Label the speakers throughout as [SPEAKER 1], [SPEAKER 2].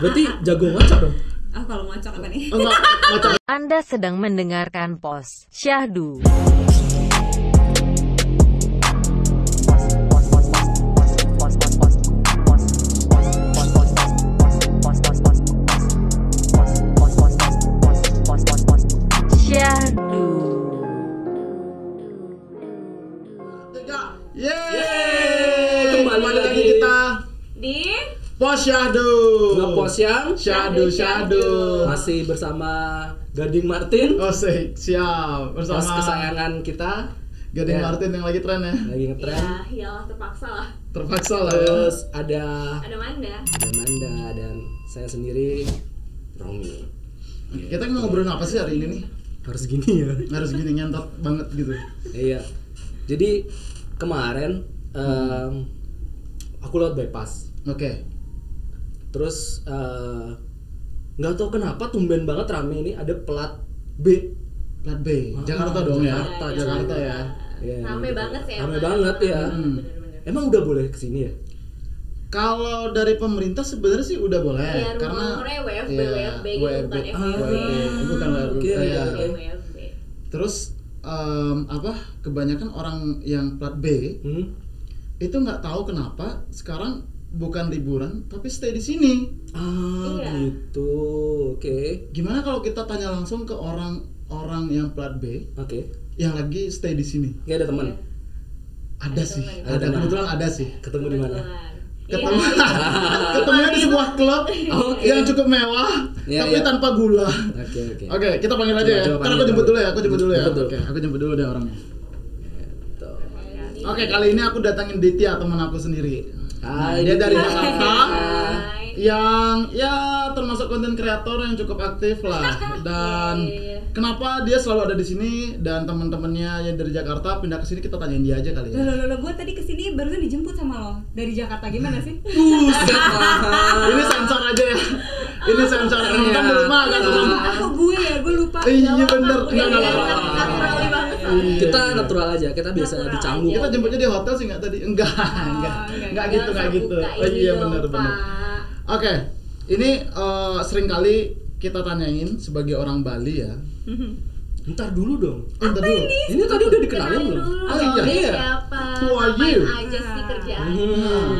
[SPEAKER 1] Berarti jago ngaca dong.
[SPEAKER 2] Ah kalau ngacak apa nih?
[SPEAKER 3] Enggak, ngacak.
[SPEAKER 4] Anda sedang mendengarkan pos Syahdu.
[SPEAKER 3] Yeay,
[SPEAKER 1] Kembali
[SPEAKER 3] kembali lagi kita
[SPEAKER 2] Di
[SPEAKER 3] Pos
[SPEAKER 1] Yang
[SPEAKER 3] Syahdu Syahdu.
[SPEAKER 1] masih bersama Gading Martin,
[SPEAKER 3] Oh sih, siap bersama
[SPEAKER 1] kesayangan kita
[SPEAKER 3] Gading
[SPEAKER 1] Ya.
[SPEAKER 3] Martin yang lagi tren ya.
[SPEAKER 1] lagi ngetren.
[SPEAKER 2] ya, iyalah terpaksa lah.
[SPEAKER 3] Terpaksa lah ya.
[SPEAKER 1] Terus ada
[SPEAKER 2] Ada Manda.
[SPEAKER 1] ada Manda dan saya sendiri Romi.
[SPEAKER 3] Kita mau ngobrolin apa sih hari ini nih?
[SPEAKER 1] Harus gini ya.
[SPEAKER 3] Harus gini nyantot banget gitu.
[SPEAKER 1] Iya. Jadi kemarin em, aku lewat bypass.
[SPEAKER 3] Oke.
[SPEAKER 1] Terus eh, nggak tahu kenapa tumben banget rame ini ada plat B.
[SPEAKER 3] Plat B,
[SPEAKER 1] Ah,
[SPEAKER 3] Jakarta dong ya.
[SPEAKER 1] Jakarta,
[SPEAKER 3] Jakarta ya.
[SPEAKER 1] Iya,
[SPEAKER 2] Rame
[SPEAKER 1] gitu.
[SPEAKER 2] banget sih
[SPEAKER 1] Rame banget ya.
[SPEAKER 3] Hmm.
[SPEAKER 1] Emang udah boleh ke sini ya?
[SPEAKER 3] Kalau dari pemerintah sebenarnya sih udah boleh
[SPEAKER 2] Iya,
[SPEAKER 3] karena
[SPEAKER 2] WFB,
[SPEAKER 3] Iya,
[SPEAKER 2] WFB
[SPEAKER 3] WFB.
[SPEAKER 2] bukan
[SPEAKER 3] Ah,
[SPEAKER 2] FWB.
[SPEAKER 3] WFB, bukan WFB.
[SPEAKER 1] Oke,
[SPEAKER 3] Iya.
[SPEAKER 1] oke.
[SPEAKER 2] WFB.
[SPEAKER 3] Terus em, apa? Kebanyakan orang yang plat B
[SPEAKER 1] Hmm?
[SPEAKER 3] itu nggak tahu kenapa sekarang bukan liburan tapi stay di sini.
[SPEAKER 1] Ah,
[SPEAKER 2] Iya.
[SPEAKER 1] gitu. Oke.
[SPEAKER 3] Gimana kalau kita tanya langsung ke orang-orang yang plat B
[SPEAKER 1] Oke.
[SPEAKER 3] yang lagi stay di sini?
[SPEAKER 1] Oke, ada teman.
[SPEAKER 2] Iya.
[SPEAKER 3] Ada
[SPEAKER 2] Ada
[SPEAKER 3] sih, ada
[SPEAKER 1] Ada teman.
[SPEAKER 3] kebetulan ada sih.
[SPEAKER 1] Ketemu di mana?
[SPEAKER 3] Ketemu,
[SPEAKER 2] Iya.
[SPEAKER 3] ketemunya di sebuah klub
[SPEAKER 1] Oke.
[SPEAKER 3] yang cukup mewah
[SPEAKER 1] Iya,
[SPEAKER 3] tapi
[SPEAKER 1] iya.
[SPEAKER 3] tanpa gula.
[SPEAKER 1] Oke, oke.
[SPEAKER 3] Oke, kita panggil aja
[SPEAKER 1] Coba,
[SPEAKER 3] ya.
[SPEAKER 1] coba
[SPEAKER 3] Ntar aku jemput dulu ya, aku jemput dulu ya. Oke, aku jemput dulu deh orangnya.
[SPEAKER 1] Tuh.
[SPEAKER 3] Oke, kali ini aku datangin Ditya teman aku sendiri.
[SPEAKER 1] Hai,
[SPEAKER 3] dia dari. Jakarta yang ya termasuk konten kreator yang cukup aktif lah dan
[SPEAKER 2] Iya, iya.
[SPEAKER 3] kenapa dia selalu ada di sini dan teman-temannya yang dari Jakarta pindah ke sini kita tanyain dia aja kali
[SPEAKER 2] Loh,
[SPEAKER 3] ya.
[SPEAKER 2] loh, loh, gue tadi ke sini barusan dijemput sama lo dari Jakarta gimana sih?
[SPEAKER 1] Buset.
[SPEAKER 3] Ini sensor aja ya. Ini sensor. Kita belum makan.
[SPEAKER 2] Aku gue ya, gue lupa.
[SPEAKER 3] Iya bener. Enggak enggak apa-apa. Iya.
[SPEAKER 1] Kita natural aja, kita biasa
[SPEAKER 2] Natural
[SPEAKER 1] dicanggung.
[SPEAKER 2] aja.
[SPEAKER 3] Kita jemputnya di hotel sih nggak tadi? Enggak, enggak,
[SPEAKER 2] enggak,
[SPEAKER 3] enggak gitu, enggak gitu. Oh
[SPEAKER 2] ini
[SPEAKER 3] iya benar benar. Oke, ini eh, sering kali kita tanyain sebagai orang Bali ya.
[SPEAKER 1] Ntar dulu dong.
[SPEAKER 3] Eh, Ntar dulu.
[SPEAKER 1] Ini tadi udah dikenalin
[SPEAKER 2] Kenalin
[SPEAKER 1] belum?
[SPEAKER 3] Oh, iya.
[SPEAKER 2] siapa,
[SPEAKER 3] Who are you?
[SPEAKER 2] aja sih kerjaannya,
[SPEAKER 1] Hmm.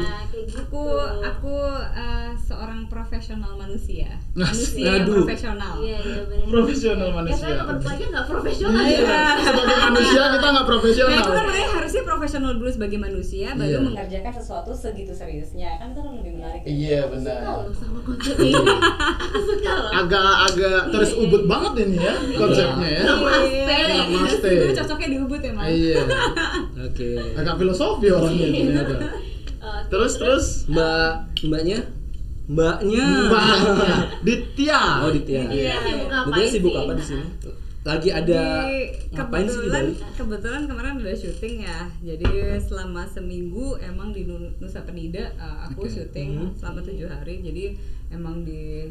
[SPEAKER 2] Kayak gitu.
[SPEAKER 5] Aku aku eh, seorang profesional manusia.
[SPEAKER 3] Nah,
[SPEAKER 5] Manusia yang
[SPEAKER 1] aduh.
[SPEAKER 5] profesional.
[SPEAKER 2] Iya, iya bener.
[SPEAKER 3] Profesional
[SPEAKER 2] Ya
[SPEAKER 3] manusia.
[SPEAKER 2] kan gue aja nggak profesional
[SPEAKER 3] Iya,
[SPEAKER 2] ya.
[SPEAKER 3] sebagai manusia kita nggak
[SPEAKER 5] Nah
[SPEAKER 3] profesional.
[SPEAKER 5] itu kan makanya harusnya profesional dulu sebagai manusia baru
[SPEAKER 3] Iya.
[SPEAKER 5] mengerjakan sesuatu segitu seriusnya kan itu kan lebih menarik. ya.
[SPEAKER 3] Iya
[SPEAKER 2] Suka
[SPEAKER 3] benar.
[SPEAKER 2] loh sama konsep ini. Aku suka loh.
[SPEAKER 3] Agak-agak terus ubud banget ini ya konsepnya ya.
[SPEAKER 2] Namaste.
[SPEAKER 3] Namaste.
[SPEAKER 5] Itu cocoknya di Ubud ya, Mas.
[SPEAKER 3] Iya.
[SPEAKER 1] Oke.
[SPEAKER 3] Agak filosofi orangnya ternyata. Terus terus
[SPEAKER 1] Mbak, mbaknya? Mbaknya.
[SPEAKER 3] Mbaknya Ditya.
[SPEAKER 1] Oh, Ditya.
[SPEAKER 2] Iya, sibuk ngapain
[SPEAKER 1] Ditya sibuk apa di sini? Lagi ada
[SPEAKER 5] Di-
[SPEAKER 1] ngapain sih di
[SPEAKER 5] kebetulan
[SPEAKER 1] Bali?
[SPEAKER 5] kebetulan kemarin udah syuting ya jadi selama seminggu emang di Nu- Nusa Penida uh, aku
[SPEAKER 3] Oke.
[SPEAKER 5] syuting
[SPEAKER 1] Hmm.
[SPEAKER 5] selama tujuh hari jadi emang di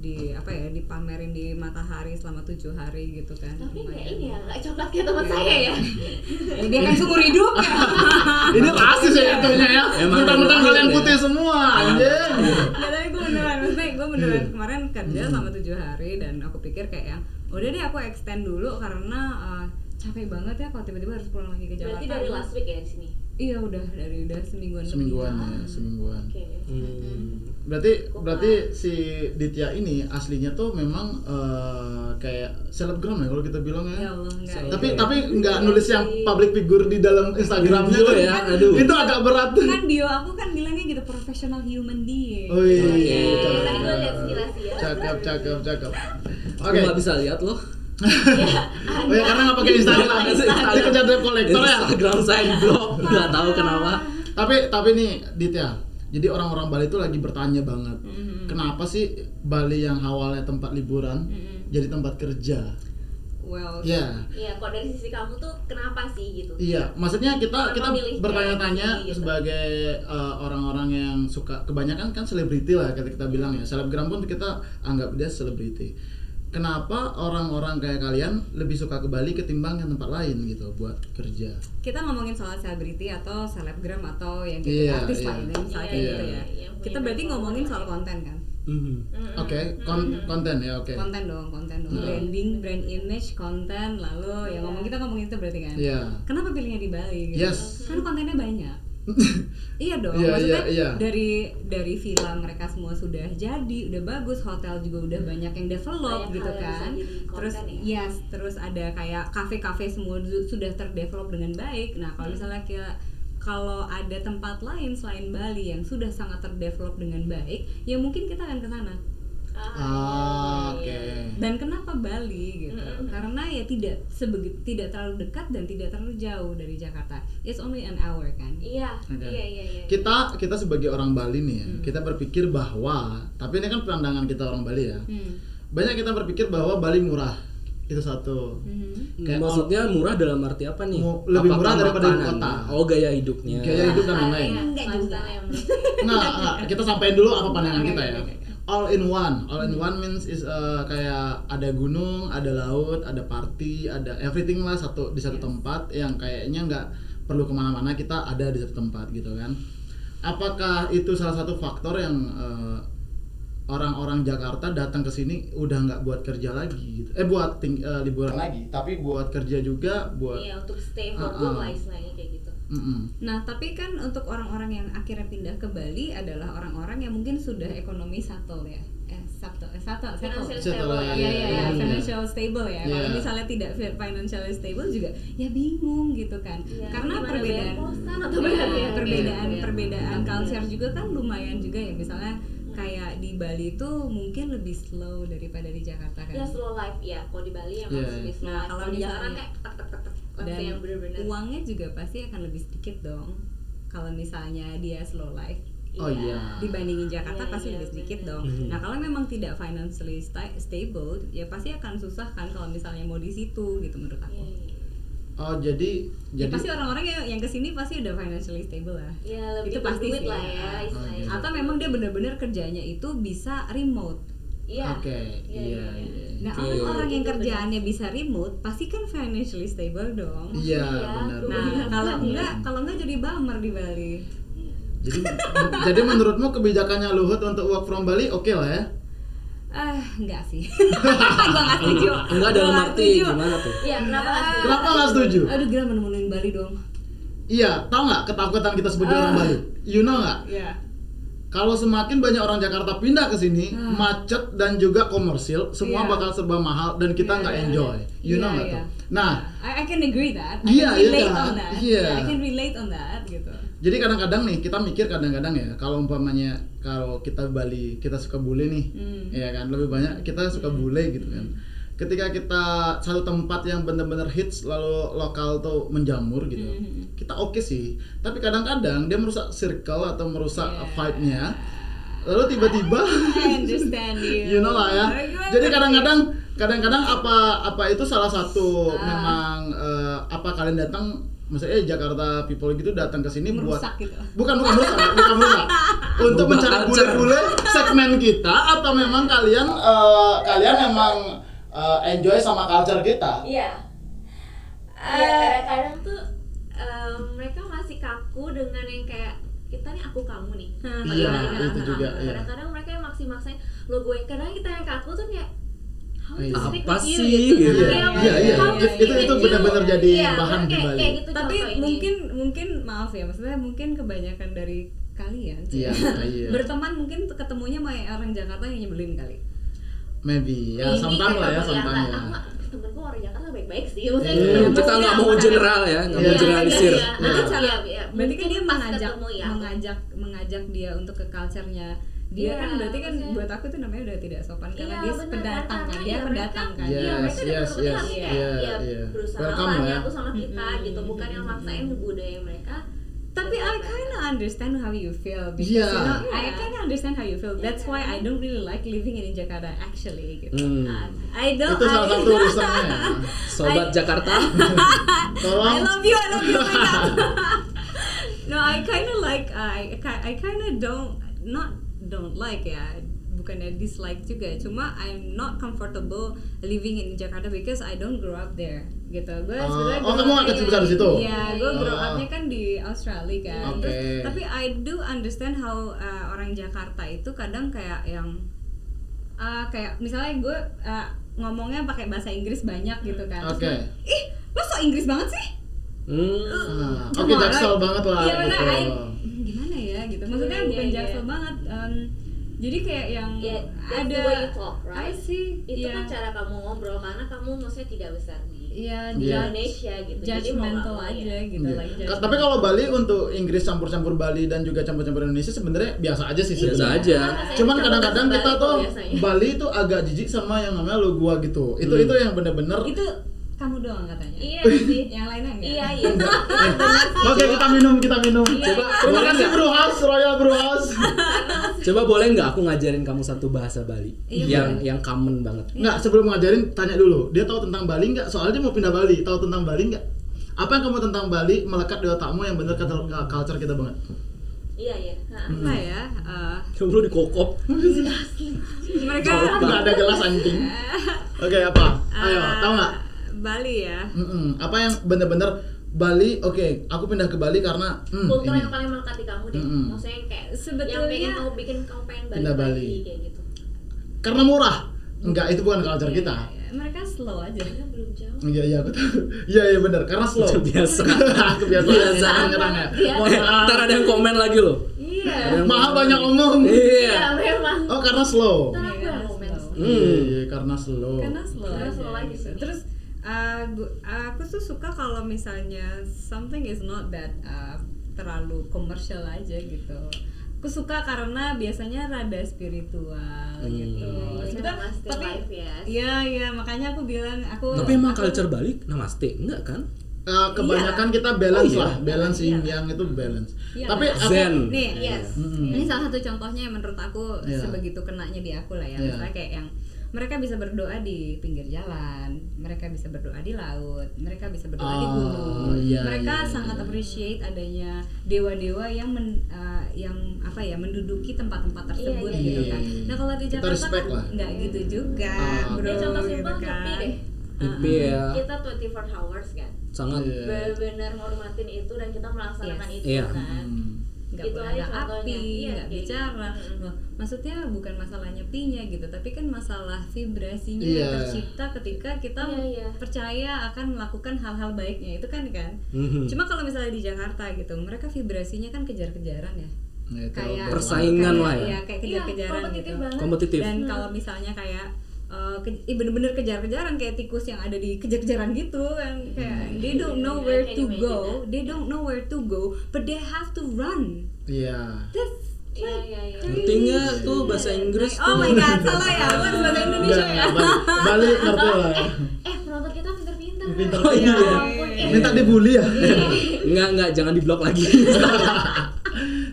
[SPEAKER 5] di apa ya dipamerin di matahari selama tujuh hari gitu kan
[SPEAKER 2] Tapi nggak ini ya, nggak coklat kayak teman saya ya.
[SPEAKER 5] Ya, dia kan seumur hidup ya
[SPEAKER 3] Ini rasis ya itunya ya.
[SPEAKER 1] Emang
[SPEAKER 3] Mentang-mentang kalian putih semua anjing.
[SPEAKER 5] Nggak, tapi gue beneran maksudnya gue beneran
[SPEAKER 3] Iya.
[SPEAKER 5] kemarin kerja selama tujuh hari dan aku pikir kayak yang udah deh aku extend dulu karena uh, capek banget ya kalau tiba-tiba harus pulang lagi ke Jakarta
[SPEAKER 2] Berarti dari last week ya di sini.
[SPEAKER 5] Iya udah dari udah semingguan.
[SPEAKER 3] Semingguan ya, semingguan.
[SPEAKER 2] Oke.
[SPEAKER 1] Hmm.
[SPEAKER 3] Berarti berarti si Ditya ini aslinya tuh memang eh, kayak selebgram ya kalau kita bilang
[SPEAKER 5] ya
[SPEAKER 3] ya.
[SPEAKER 5] Allah enggak
[SPEAKER 3] Tapi
[SPEAKER 5] ya.
[SPEAKER 3] tapi nggak nulis yang public figure di dalam Instagramnya
[SPEAKER 1] Bio
[SPEAKER 3] kan.
[SPEAKER 1] ya, aduh.
[SPEAKER 3] Itu agak berat.
[SPEAKER 5] kan bio aku kan bilangnya gitu professional human being
[SPEAKER 3] Oh iya. Cakep.
[SPEAKER 2] sekilas ya.
[SPEAKER 3] Cakep, cakep, cakep.
[SPEAKER 1] Aku
[SPEAKER 3] Oke.
[SPEAKER 1] nggak bisa lihat loh.
[SPEAKER 3] Oh ya karena nggak pakai Instagram. Dikejar debt collector ya.
[SPEAKER 1] Instagram saya di blog, nggak tahu kenapa.
[SPEAKER 3] Tapi tapi nih Ditya. Jadi orang-orang Bali itu lagi bertanya banget. Kenapa sih Bali yang awalnya tempat liburan jadi tempat kerja?
[SPEAKER 5] well
[SPEAKER 3] Ya.
[SPEAKER 2] Iya, kok dari sisi kamu tuh kenapa sih gitu?
[SPEAKER 3] Iya, maksudnya kita
[SPEAKER 2] Kenapa
[SPEAKER 3] kita bertanya-tanya
[SPEAKER 2] gitu?
[SPEAKER 3] sebagai uh, orang-orang yang suka kebanyakan kan selebriti lah kita kita bilang ya. Selebgram pun kita anggap dia selebriti. Kenapa orang-orang kayak kalian lebih suka ke Bali ketimbang yang tempat lain gitu buat kerja?
[SPEAKER 5] kita ngomongin soal selebriti atau selebgram atau yang gitu
[SPEAKER 3] Iya,
[SPEAKER 5] artis
[SPEAKER 3] iya.
[SPEAKER 5] lah ini misalnya
[SPEAKER 2] Iya,
[SPEAKER 5] kayak
[SPEAKER 3] iya,
[SPEAKER 5] gitu ya
[SPEAKER 2] iya, yang punya
[SPEAKER 5] kita berarti ngomongin soal
[SPEAKER 2] ya.
[SPEAKER 5] konten kan
[SPEAKER 1] Mhm.
[SPEAKER 3] Oke, kon- konten ya, oke.
[SPEAKER 5] konten dong konten dong branding brand image konten lalu yang ngomong kita ngomongin itu berarti kan
[SPEAKER 3] Iya.
[SPEAKER 5] kenapa pilihnya di Bali gitu
[SPEAKER 3] Yes.
[SPEAKER 5] kan kontennya banyak iya dong
[SPEAKER 3] Iya,
[SPEAKER 5] maksudnya
[SPEAKER 3] iya, iya.
[SPEAKER 5] dari dari villa mereka semua sudah jadi udah bagus hotel juga udah banyak yang develop
[SPEAKER 6] Banyak
[SPEAKER 5] gitu
[SPEAKER 6] hal yang bisa
[SPEAKER 5] kan terus
[SPEAKER 6] ya.
[SPEAKER 5] yes terus ada kayak kafe-kafe semua sudah terdevelop dengan baik nah
[SPEAKER 6] Hmm.
[SPEAKER 5] kalau misalnya kayak kalau ada tempat lain selain Bali yang sudah sangat terdevelop dengan baik ya mungkin kita akan ke sana
[SPEAKER 3] Ah, oke.
[SPEAKER 5] dan kenapa Bali gitu karena ya tidak sebegi tidak terlalu dekat dan tidak terlalu jauh dari Jakarta it's only an hour kan
[SPEAKER 6] Iya, iya, iya, iya.
[SPEAKER 3] Kita kita sebagai orang Bali nih ya, kita berpikir bahwa tapi ini kan pandangan kita orang Bali ya.
[SPEAKER 5] hmm.
[SPEAKER 3] Banyak kita berpikir bahwa Bali murah. Itu satu.
[SPEAKER 5] Mhm.
[SPEAKER 3] Kayak
[SPEAKER 1] Maksudnya murah dalam arti apa nih?
[SPEAKER 3] Mu- lebih murah
[SPEAKER 1] Apakah
[SPEAKER 3] daripada ibu
[SPEAKER 1] makanan?
[SPEAKER 3] kota.
[SPEAKER 1] Oh gaya hidupnya.
[SPEAKER 3] Gaya hidup dan lain-lain.
[SPEAKER 5] Enggak juga.
[SPEAKER 3] Enggak, enggak. Kita sampaikan dulu apa pandangan kita ya. All in one. All in one means is uh, kayak ada gunung, ada laut, ada party, ada everything lah satu di satu tempat yang kayaknya nggak perlu ke mana-mana kita ada di satu tempat gitu kan. Apakah itu salah satu faktor yang uh, orang-orang Jakarta datang ke sini udah nggak buat kerja lagi gitu. Eh buat ting- uh, liburan lagi, tapi buat kerja juga buat
[SPEAKER 6] Iya, untuk stay for good
[SPEAKER 3] ah.
[SPEAKER 6] lah istilahnya kayak gitu.
[SPEAKER 3] Mm-mm.
[SPEAKER 5] Nah, tapi kan untuk orang-orang yang akhirnya pindah ke Bali adalah orang-orang yang mungkin sudah ekonomi settle ya. Eh, settle, eh, settle, settle.
[SPEAKER 6] Financial stable
[SPEAKER 3] ya,
[SPEAKER 6] ya.
[SPEAKER 5] Iya, iya, Iya. financial stable ya. Kalau
[SPEAKER 3] Iya.
[SPEAKER 5] misalnya tidak fi- financially stable juga ya bingung gitu kan.
[SPEAKER 6] Iya,
[SPEAKER 5] Karena
[SPEAKER 6] gimana
[SPEAKER 5] perbedaan
[SPEAKER 6] atau bayar ya?
[SPEAKER 5] perbedaan
[SPEAKER 6] Iya.
[SPEAKER 5] perbedaan
[SPEAKER 6] Iya.
[SPEAKER 5] culture juga kan lumayan juga ya. Misalnya kayak di Bali itu mungkin lebih slow daripada di Jakarta kan.
[SPEAKER 6] Ya slow life ya. Kalau di Bali emang
[SPEAKER 3] Iya,
[SPEAKER 6] lebih slow
[SPEAKER 5] Nah,
[SPEAKER 6] life.
[SPEAKER 5] kalau
[SPEAKER 6] di Jakarta kayak tek tek tek
[SPEAKER 5] dan
[SPEAKER 6] yang bener-bener.
[SPEAKER 5] uangnya juga pasti akan lebih sedikit dong kalau misalnya dia slow life
[SPEAKER 3] Oh iya.
[SPEAKER 5] dibandingin Jakarta
[SPEAKER 6] Iya,
[SPEAKER 5] pasti
[SPEAKER 6] iya,
[SPEAKER 5] lebih sedikit
[SPEAKER 6] bener.
[SPEAKER 5] dong. Nah kalau memang tidak financially sta- stable, ya pasti akan susah kan kalau misalnya mau di situ gitu menurut aku.
[SPEAKER 6] Iya, iya.
[SPEAKER 3] Oh jadi
[SPEAKER 5] Ya,
[SPEAKER 3] jadi
[SPEAKER 5] pasti orang-orang yang yang ke sini pasti udah financially stable lah.
[SPEAKER 6] Ya lebih
[SPEAKER 5] Itu pasti
[SPEAKER 6] berduit
[SPEAKER 5] sih,
[SPEAKER 6] lah
[SPEAKER 5] ya.
[SPEAKER 6] ya istilahnya.
[SPEAKER 3] Oke.
[SPEAKER 5] Atau memang dia benar-benar kerjanya itu bisa remote.
[SPEAKER 6] Iya.
[SPEAKER 3] Oke,
[SPEAKER 6] Iya,
[SPEAKER 3] iya,
[SPEAKER 6] iya,
[SPEAKER 3] iya.
[SPEAKER 5] Nah
[SPEAKER 1] Oke.
[SPEAKER 5] orang-orang yang kerjaannya bisa remote pasti kan financially stable dong.
[SPEAKER 3] Iya,
[SPEAKER 6] Iya,
[SPEAKER 3] benar.
[SPEAKER 5] Nah
[SPEAKER 6] Iya,
[SPEAKER 5] kalau enggak kalau enggak jadi bummer di Bali.
[SPEAKER 3] Jadi jadi menurutmu kebijakannya Luhut untuk work from Bali oke lah ya?
[SPEAKER 5] Ah, enggak sih. gua enggak setuju.
[SPEAKER 1] Enggak dalam arti
[SPEAKER 5] setuju.
[SPEAKER 1] gimana tuh?
[SPEAKER 6] Iya, kenapa nggak setuju?
[SPEAKER 3] Kenapa nggak setuju?
[SPEAKER 5] Aduh, gila menemuin Bali dong.
[SPEAKER 3] Iya, tahu nggak ketakutan kita sebagai orang
[SPEAKER 5] Ah.
[SPEAKER 3] Bali? You know nggak?
[SPEAKER 5] Iya.
[SPEAKER 3] Kalau semakin banyak orang Jakarta pindah ke sini,
[SPEAKER 5] Ah.
[SPEAKER 3] macet dan juga komersil, semua
[SPEAKER 5] Iya.
[SPEAKER 3] bakal serba mahal dan kita
[SPEAKER 5] Iya,
[SPEAKER 3] nggak
[SPEAKER 5] iya.
[SPEAKER 3] enjoy. You know
[SPEAKER 5] Iya,
[SPEAKER 3] nggak
[SPEAKER 5] iya.
[SPEAKER 3] tuh? Nah,
[SPEAKER 5] I, I can agree that. I
[SPEAKER 3] Iya,
[SPEAKER 5] can
[SPEAKER 3] iya
[SPEAKER 5] relate
[SPEAKER 3] kan?
[SPEAKER 5] on that.
[SPEAKER 3] Iya.
[SPEAKER 5] I can relate on that gitu.
[SPEAKER 3] jadi kadang-kadang nih kita mikir kadang-kadang ya, kalau umpamanya kalau kita Bali kita suka bule nih,
[SPEAKER 5] Hmm.
[SPEAKER 3] ya kan lebih banyak kita suka bule gitu kan. Ketika kita satu tempat yang benar-benar hits lalu lokal tuh menjamur gitu,
[SPEAKER 5] Hmm.
[SPEAKER 3] kita oke sih. Tapi kadang-kadang dia merusak circle atau merusak
[SPEAKER 5] Yeah.
[SPEAKER 3] vibe-nya. Lalu tiba-tiba
[SPEAKER 5] you.
[SPEAKER 3] you know lah ya. Jadi kadang-kadang kadang-kadang apa apa itu salah satu
[SPEAKER 5] Ah.
[SPEAKER 3] memang eh, apa kalian datang misalnya eh, Jakarta people gitu datang ke sini buat
[SPEAKER 5] gitu.
[SPEAKER 3] bukan bukan merusak bukan merusak untuk mencari bule-bule segmen kita atau memang kalian eh, kalian memang eh, enjoy sama culture kita
[SPEAKER 6] Iya. Iya, kadang-kadang tuh em, mereka masih kaku dengan yang kayak kita nih aku kamu nih.
[SPEAKER 5] Hmm.
[SPEAKER 6] Pada
[SPEAKER 3] Iya,
[SPEAKER 6] mereka.
[SPEAKER 3] itu juga, iya.
[SPEAKER 6] Kadang-kadang mereka yang maksa-maksain lo gue. Kadang kita yang kaku tuh kayak
[SPEAKER 3] Iya.
[SPEAKER 1] Apa sih,
[SPEAKER 6] gitu.
[SPEAKER 1] gitu.
[SPEAKER 3] Iya, iya, iya.
[SPEAKER 6] how to
[SPEAKER 3] Itu- itu- benar-benar jadi
[SPEAKER 6] Iya,
[SPEAKER 3] bahan
[SPEAKER 6] kayak. Kayak gitu
[SPEAKER 5] Tapi
[SPEAKER 6] contoh ini.
[SPEAKER 5] mungkin mungkin maaf ya, maksudnya mungkin kebanyakan dari kalian sih.
[SPEAKER 3] Iya, iya.
[SPEAKER 5] berteman mungkin ketemunya sama orang Jakarta yang nyebelin kali.
[SPEAKER 3] Maybe ya
[SPEAKER 6] Ini
[SPEAKER 3] sometimes lah ya
[SPEAKER 6] nggak-
[SPEAKER 3] ya
[SPEAKER 6] temen gue orang Jakarta baik-baik sih maksudnya
[SPEAKER 3] Iya,
[SPEAKER 6] gitu.
[SPEAKER 1] kita nggak mau general ya, nggak
[SPEAKER 3] mau
[SPEAKER 6] Iya,
[SPEAKER 1] generalisir.
[SPEAKER 6] iya,
[SPEAKER 5] Berarti
[SPEAKER 6] iya,
[SPEAKER 5] cara
[SPEAKER 6] iya, iya.
[SPEAKER 5] berarti kan dia mengajak
[SPEAKER 6] ya
[SPEAKER 5] mengajak mengajak dia untuk ke culture-nya dia
[SPEAKER 6] Iya,
[SPEAKER 5] kan berarti kan
[SPEAKER 6] maksudnya-
[SPEAKER 5] buat aku itu namanya udah tidak sopan karena
[SPEAKER 6] Iya,
[SPEAKER 5] dia
[SPEAKER 6] benar,
[SPEAKER 5] pendatang kan dia
[SPEAKER 6] ya
[SPEAKER 5] pendatang kan
[SPEAKER 3] Iya.
[SPEAKER 6] Iya, mereka
[SPEAKER 3] Yes, yes, yes. Iya,
[SPEAKER 6] ya
[SPEAKER 3] iya.
[SPEAKER 6] berusaha
[SPEAKER 3] Welcome
[SPEAKER 6] lah
[SPEAKER 3] lah ya.
[SPEAKER 6] sama kita
[SPEAKER 5] Mm-mm,
[SPEAKER 6] gitu, bukan yang maksain budaya mereka.
[SPEAKER 5] Tapi I kind of understand how you feel because
[SPEAKER 3] Iya.
[SPEAKER 5] you know I
[SPEAKER 6] Iya.
[SPEAKER 5] kind of understand how you feel that's why? I don't really like living in Jakarta actually gitu
[SPEAKER 1] Hmm.
[SPEAKER 5] I don't
[SPEAKER 3] itu salah
[SPEAKER 5] I,
[SPEAKER 3] satu reasonnya ya.
[SPEAKER 1] Sobat Jakarta,
[SPEAKER 5] I
[SPEAKER 3] tolong
[SPEAKER 5] love you I love you oh no I kind of like I I kind of don't not don't like ya bukannya dislike juga cuma I'm not comfortable living in Jakarta because I don't grow up there gitu gue
[SPEAKER 3] Ah,
[SPEAKER 5] sebenarnya
[SPEAKER 3] oh,
[SPEAKER 5] grow
[SPEAKER 3] kamu kecil besar di situ?
[SPEAKER 5] Iya, gue grow
[SPEAKER 3] Ah.
[SPEAKER 5] up-nya kan di Australia kan.
[SPEAKER 3] Oke.
[SPEAKER 5] Terus, tapi I do understand how uh, orang Jakarta itu kadang kayak yang uh, kayak misalnya gue uh, ngomongnya pakai bahasa Inggris banyak gitu kan. Terus gue, Ih, lo so Inggris banget sih?
[SPEAKER 1] Hmm.
[SPEAKER 3] Oke,
[SPEAKER 5] on,
[SPEAKER 3] jaksel banget lah
[SPEAKER 5] Iya,
[SPEAKER 3] gitu.
[SPEAKER 5] I- gimana ya gitu. Maksudnya
[SPEAKER 6] Iya,
[SPEAKER 5] bukan
[SPEAKER 6] iya,
[SPEAKER 5] jaksel
[SPEAKER 6] iya.
[SPEAKER 5] banget. um, jadi kayak yang
[SPEAKER 6] Ya, that's
[SPEAKER 5] ada
[SPEAKER 6] the way you talk, right?
[SPEAKER 5] sih?
[SPEAKER 6] Itu
[SPEAKER 5] Iya.
[SPEAKER 6] kan cara kamu ngobrol karena kamu maksudnya tidak besar di
[SPEAKER 5] Iya,
[SPEAKER 6] di
[SPEAKER 3] Iya.
[SPEAKER 6] Indonesia gitu. Jadi mau
[SPEAKER 5] aja
[SPEAKER 6] ya.
[SPEAKER 5] gitu
[SPEAKER 3] Iya.
[SPEAKER 5] like
[SPEAKER 3] Ka- Tapi kalau Bali untuk Inggris campur-campur Bali dan juga campur-campur Indonesia sebenarnya biasa aja sih
[SPEAKER 1] Biasa aja.
[SPEAKER 3] Cuman kadang-kadang kita
[SPEAKER 6] Bali
[SPEAKER 3] tuh
[SPEAKER 6] biasanya.
[SPEAKER 3] Bali itu agak jijik sama yang namanya lo gua gitu. Itu
[SPEAKER 1] Hmm.
[SPEAKER 3] itu yang bener-bener
[SPEAKER 5] itu kamu doang katanya.
[SPEAKER 6] Iya sih.
[SPEAKER 5] Yang lainnya enggak?
[SPEAKER 6] Iya iya.
[SPEAKER 3] Oke kita minum kita minum.
[SPEAKER 1] Coba,
[SPEAKER 3] Terima
[SPEAKER 1] boleh
[SPEAKER 3] kasih? Bro House Royal Bro House.
[SPEAKER 1] Coba boleh nggak aku ngajarin kamu satu bahasa Bali
[SPEAKER 5] Iya,
[SPEAKER 1] yang
[SPEAKER 5] boleh.
[SPEAKER 1] yang common banget.
[SPEAKER 3] Nggak sebelum ngajarin tanya dulu. Dia tahu tentang Bali nggak? Soalnya dia mau pindah Bali. Tahu tentang Bali nggak? Apa yang kamu tentang Bali melekat di otakmu yang bener kata culture kita banget?
[SPEAKER 6] Iya iya. Ha.
[SPEAKER 5] Apa ya? eh,
[SPEAKER 1] Coba lu dikokop.
[SPEAKER 5] mereka
[SPEAKER 3] Nggak ada gelas anjing. Oke apa? Ayo
[SPEAKER 5] eh,
[SPEAKER 3] tahu nggak?
[SPEAKER 5] Bali ya.
[SPEAKER 3] Mm-mm. Apa yang bener-bener Bali? Oke, aku pindah ke Bali karena hmm,
[SPEAKER 6] Kultur
[SPEAKER 3] ini.
[SPEAKER 6] yang paling melekat di kamu deh.
[SPEAKER 3] Mm-mm.
[SPEAKER 6] Maksudnya yang kayak
[SPEAKER 5] Sebetulnya-
[SPEAKER 6] yang pengen kamu bikin kamu pengen balik
[SPEAKER 3] Pindah Bali.
[SPEAKER 6] lagi kayak gitu.
[SPEAKER 3] Karena murah. Enggak, itu bukan culture kita.
[SPEAKER 5] Iya, iya. Mereka slow aja.
[SPEAKER 6] Belum jauh.
[SPEAKER 3] Iya iya aku tahu. Iya iya benar karena slow.
[SPEAKER 1] Biasa.
[SPEAKER 3] Kebiasaan
[SPEAKER 1] Biasa.
[SPEAKER 3] nyerang ya.
[SPEAKER 6] Iya.
[SPEAKER 3] Mohon maaf.
[SPEAKER 1] ntar ada yang komen lagi loh.
[SPEAKER 6] Iya.
[SPEAKER 3] Maaf banyak omong.
[SPEAKER 1] Iya.
[SPEAKER 6] Iya memang.
[SPEAKER 3] Oh karena slow.
[SPEAKER 6] Ntar aku
[SPEAKER 5] Iya,
[SPEAKER 6] yang
[SPEAKER 5] karena
[SPEAKER 6] komen.
[SPEAKER 5] slow.
[SPEAKER 3] Iya
[SPEAKER 1] Hmm.
[SPEAKER 3] iya, karena slow.
[SPEAKER 5] Karena slow
[SPEAKER 6] Karena slow aja
[SPEAKER 5] gitu.
[SPEAKER 6] sih.
[SPEAKER 5] Terus uh, aku tuh suka kalau misalnya something is not that uh, terlalu komersial aja gitu. Aku suka karena biasanya rada spiritual
[SPEAKER 1] Hmm.
[SPEAKER 5] gitu.
[SPEAKER 6] Iya,
[SPEAKER 5] Sebetulnya-
[SPEAKER 6] namaste
[SPEAKER 5] tapi
[SPEAKER 6] life ya.
[SPEAKER 5] Iya iya makanya aku bilang aku
[SPEAKER 1] Tapi emang
[SPEAKER 5] aku-
[SPEAKER 1] culture Bali namaste enggak kan?
[SPEAKER 3] Eh, kebanyakan kita balance
[SPEAKER 1] Oh, iya.
[SPEAKER 3] lah, balance
[SPEAKER 5] Iya.
[SPEAKER 3] yin yang itu balance.
[SPEAKER 5] Iya,
[SPEAKER 3] Tapi
[SPEAKER 5] nah.
[SPEAKER 3] aku
[SPEAKER 1] Zen.
[SPEAKER 5] Nih,
[SPEAKER 6] Yes.
[SPEAKER 3] Mm-mm.
[SPEAKER 5] ini salah satu contohnya yang menurut aku
[SPEAKER 3] Iya.
[SPEAKER 5] sebegitu kenanya di aku lah ya.
[SPEAKER 3] Iya.
[SPEAKER 5] Misalnya kayak yang mereka bisa berdoa di pinggir jalan, mereka bisa berdoa di laut, mereka bisa berdoa di
[SPEAKER 3] Oh,
[SPEAKER 5] gunung.
[SPEAKER 3] iya,
[SPEAKER 5] mereka
[SPEAKER 3] iya,
[SPEAKER 5] sangat
[SPEAKER 3] iya.
[SPEAKER 5] appreciate adanya dewa-dewa yang men- uh, yang apa ya menduduki tempat-tempat tersebut
[SPEAKER 6] iya,
[SPEAKER 5] gitu
[SPEAKER 3] iya,
[SPEAKER 5] kan.
[SPEAKER 3] iya.
[SPEAKER 5] Nah kalau di Jakarta kan
[SPEAKER 3] lah.
[SPEAKER 5] nggak gitu juga,
[SPEAKER 3] Ah,
[SPEAKER 5] bro.
[SPEAKER 6] Ya, contoh
[SPEAKER 5] gitu
[SPEAKER 6] simpel
[SPEAKER 5] kan.
[SPEAKER 6] deh.
[SPEAKER 1] Pipi ya.
[SPEAKER 6] Kita 24 hours kan.
[SPEAKER 1] Sangat
[SPEAKER 3] Iya.
[SPEAKER 6] Benar-benar ngormatin itu dan kita melaksanakan
[SPEAKER 5] Yes.
[SPEAKER 6] itu
[SPEAKER 1] Iya.
[SPEAKER 6] kan.
[SPEAKER 3] Hmm.
[SPEAKER 5] Nggak
[SPEAKER 6] Itu
[SPEAKER 5] boleh
[SPEAKER 6] aja
[SPEAKER 5] ada
[SPEAKER 6] contohnya.
[SPEAKER 5] api,
[SPEAKER 6] Iya,
[SPEAKER 5] nggak
[SPEAKER 6] kayak
[SPEAKER 5] bicara.
[SPEAKER 6] gitu.
[SPEAKER 5] Loh, maksudnya bukan masalah nyepinya gitu, tapi kan masalah vibrasinya yang
[SPEAKER 3] Iya.
[SPEAKER 5] tercipta ketika kita
[SPEAKER 6] Iya, iya.
[SPEAKER 5] percaya akan melakukan hal-hal baiknya itu kan kan.
[SPEAKER 1] Mhm.
[SPEAKER 5] Cuma kalau misalnya di Jakarta gitu, mereka vibrasinya kan kejar-kejaran ya.
[SPEAKER 3] Ya, itu
[SPEAKER 5] Kayak
[SPEAKER 1] Persaingan
[SPEAKER 5] kayak-
[SPEAKER 1] lah ya.
[SPEAKER 5] Iya, kayak
[SPEAKER 6] Iya,
[SPEAKER 5] kejar-kejaran
[SPEAKER 6] kompetitif
[SPEAKER 5] gitu.
[SPEAKER 6] banget.
[SPEAKER 1] Kompetitif.
[SPEAKER 5] Dan kalau misalnya kayak eh, ke- ih, bener-bener kejar-kejaran kayak tikus yang ada di kejar-kejaran gitu yang kayak they don't know
[SPEAKER 6] I
[SPEAKER 5] where to go, they don't know where to go, but they have to run.
[SPEAKER 3] Iya.
[SPEAKER 5] That's
[SPEAKER 6] Iya iya iya.
[SPEAKER 1] Ngerti nggak tuh bahasa Inggris
[SPEAKER 5] Oh
[SPEAKER 1] tuh?
[SPEAKER 5] my god, salah ya. Harus bahasa Indonesia ya.
[SPEAKER 3] Bali, Bali ngerti lah.
[SPEAKER 6] Eh penonton kita pinter-pinter.
[SPEAKER 3] Pinter.
[SPEAKER 6] kan?
[SPEAKER 1] Oh, iya.
[SPEAKER 6] Ya ampun, eh.
[SPEAKER 3] Minta dibully ya.
[SPEAKER 1] Enggak enggak jangan di blok lagi.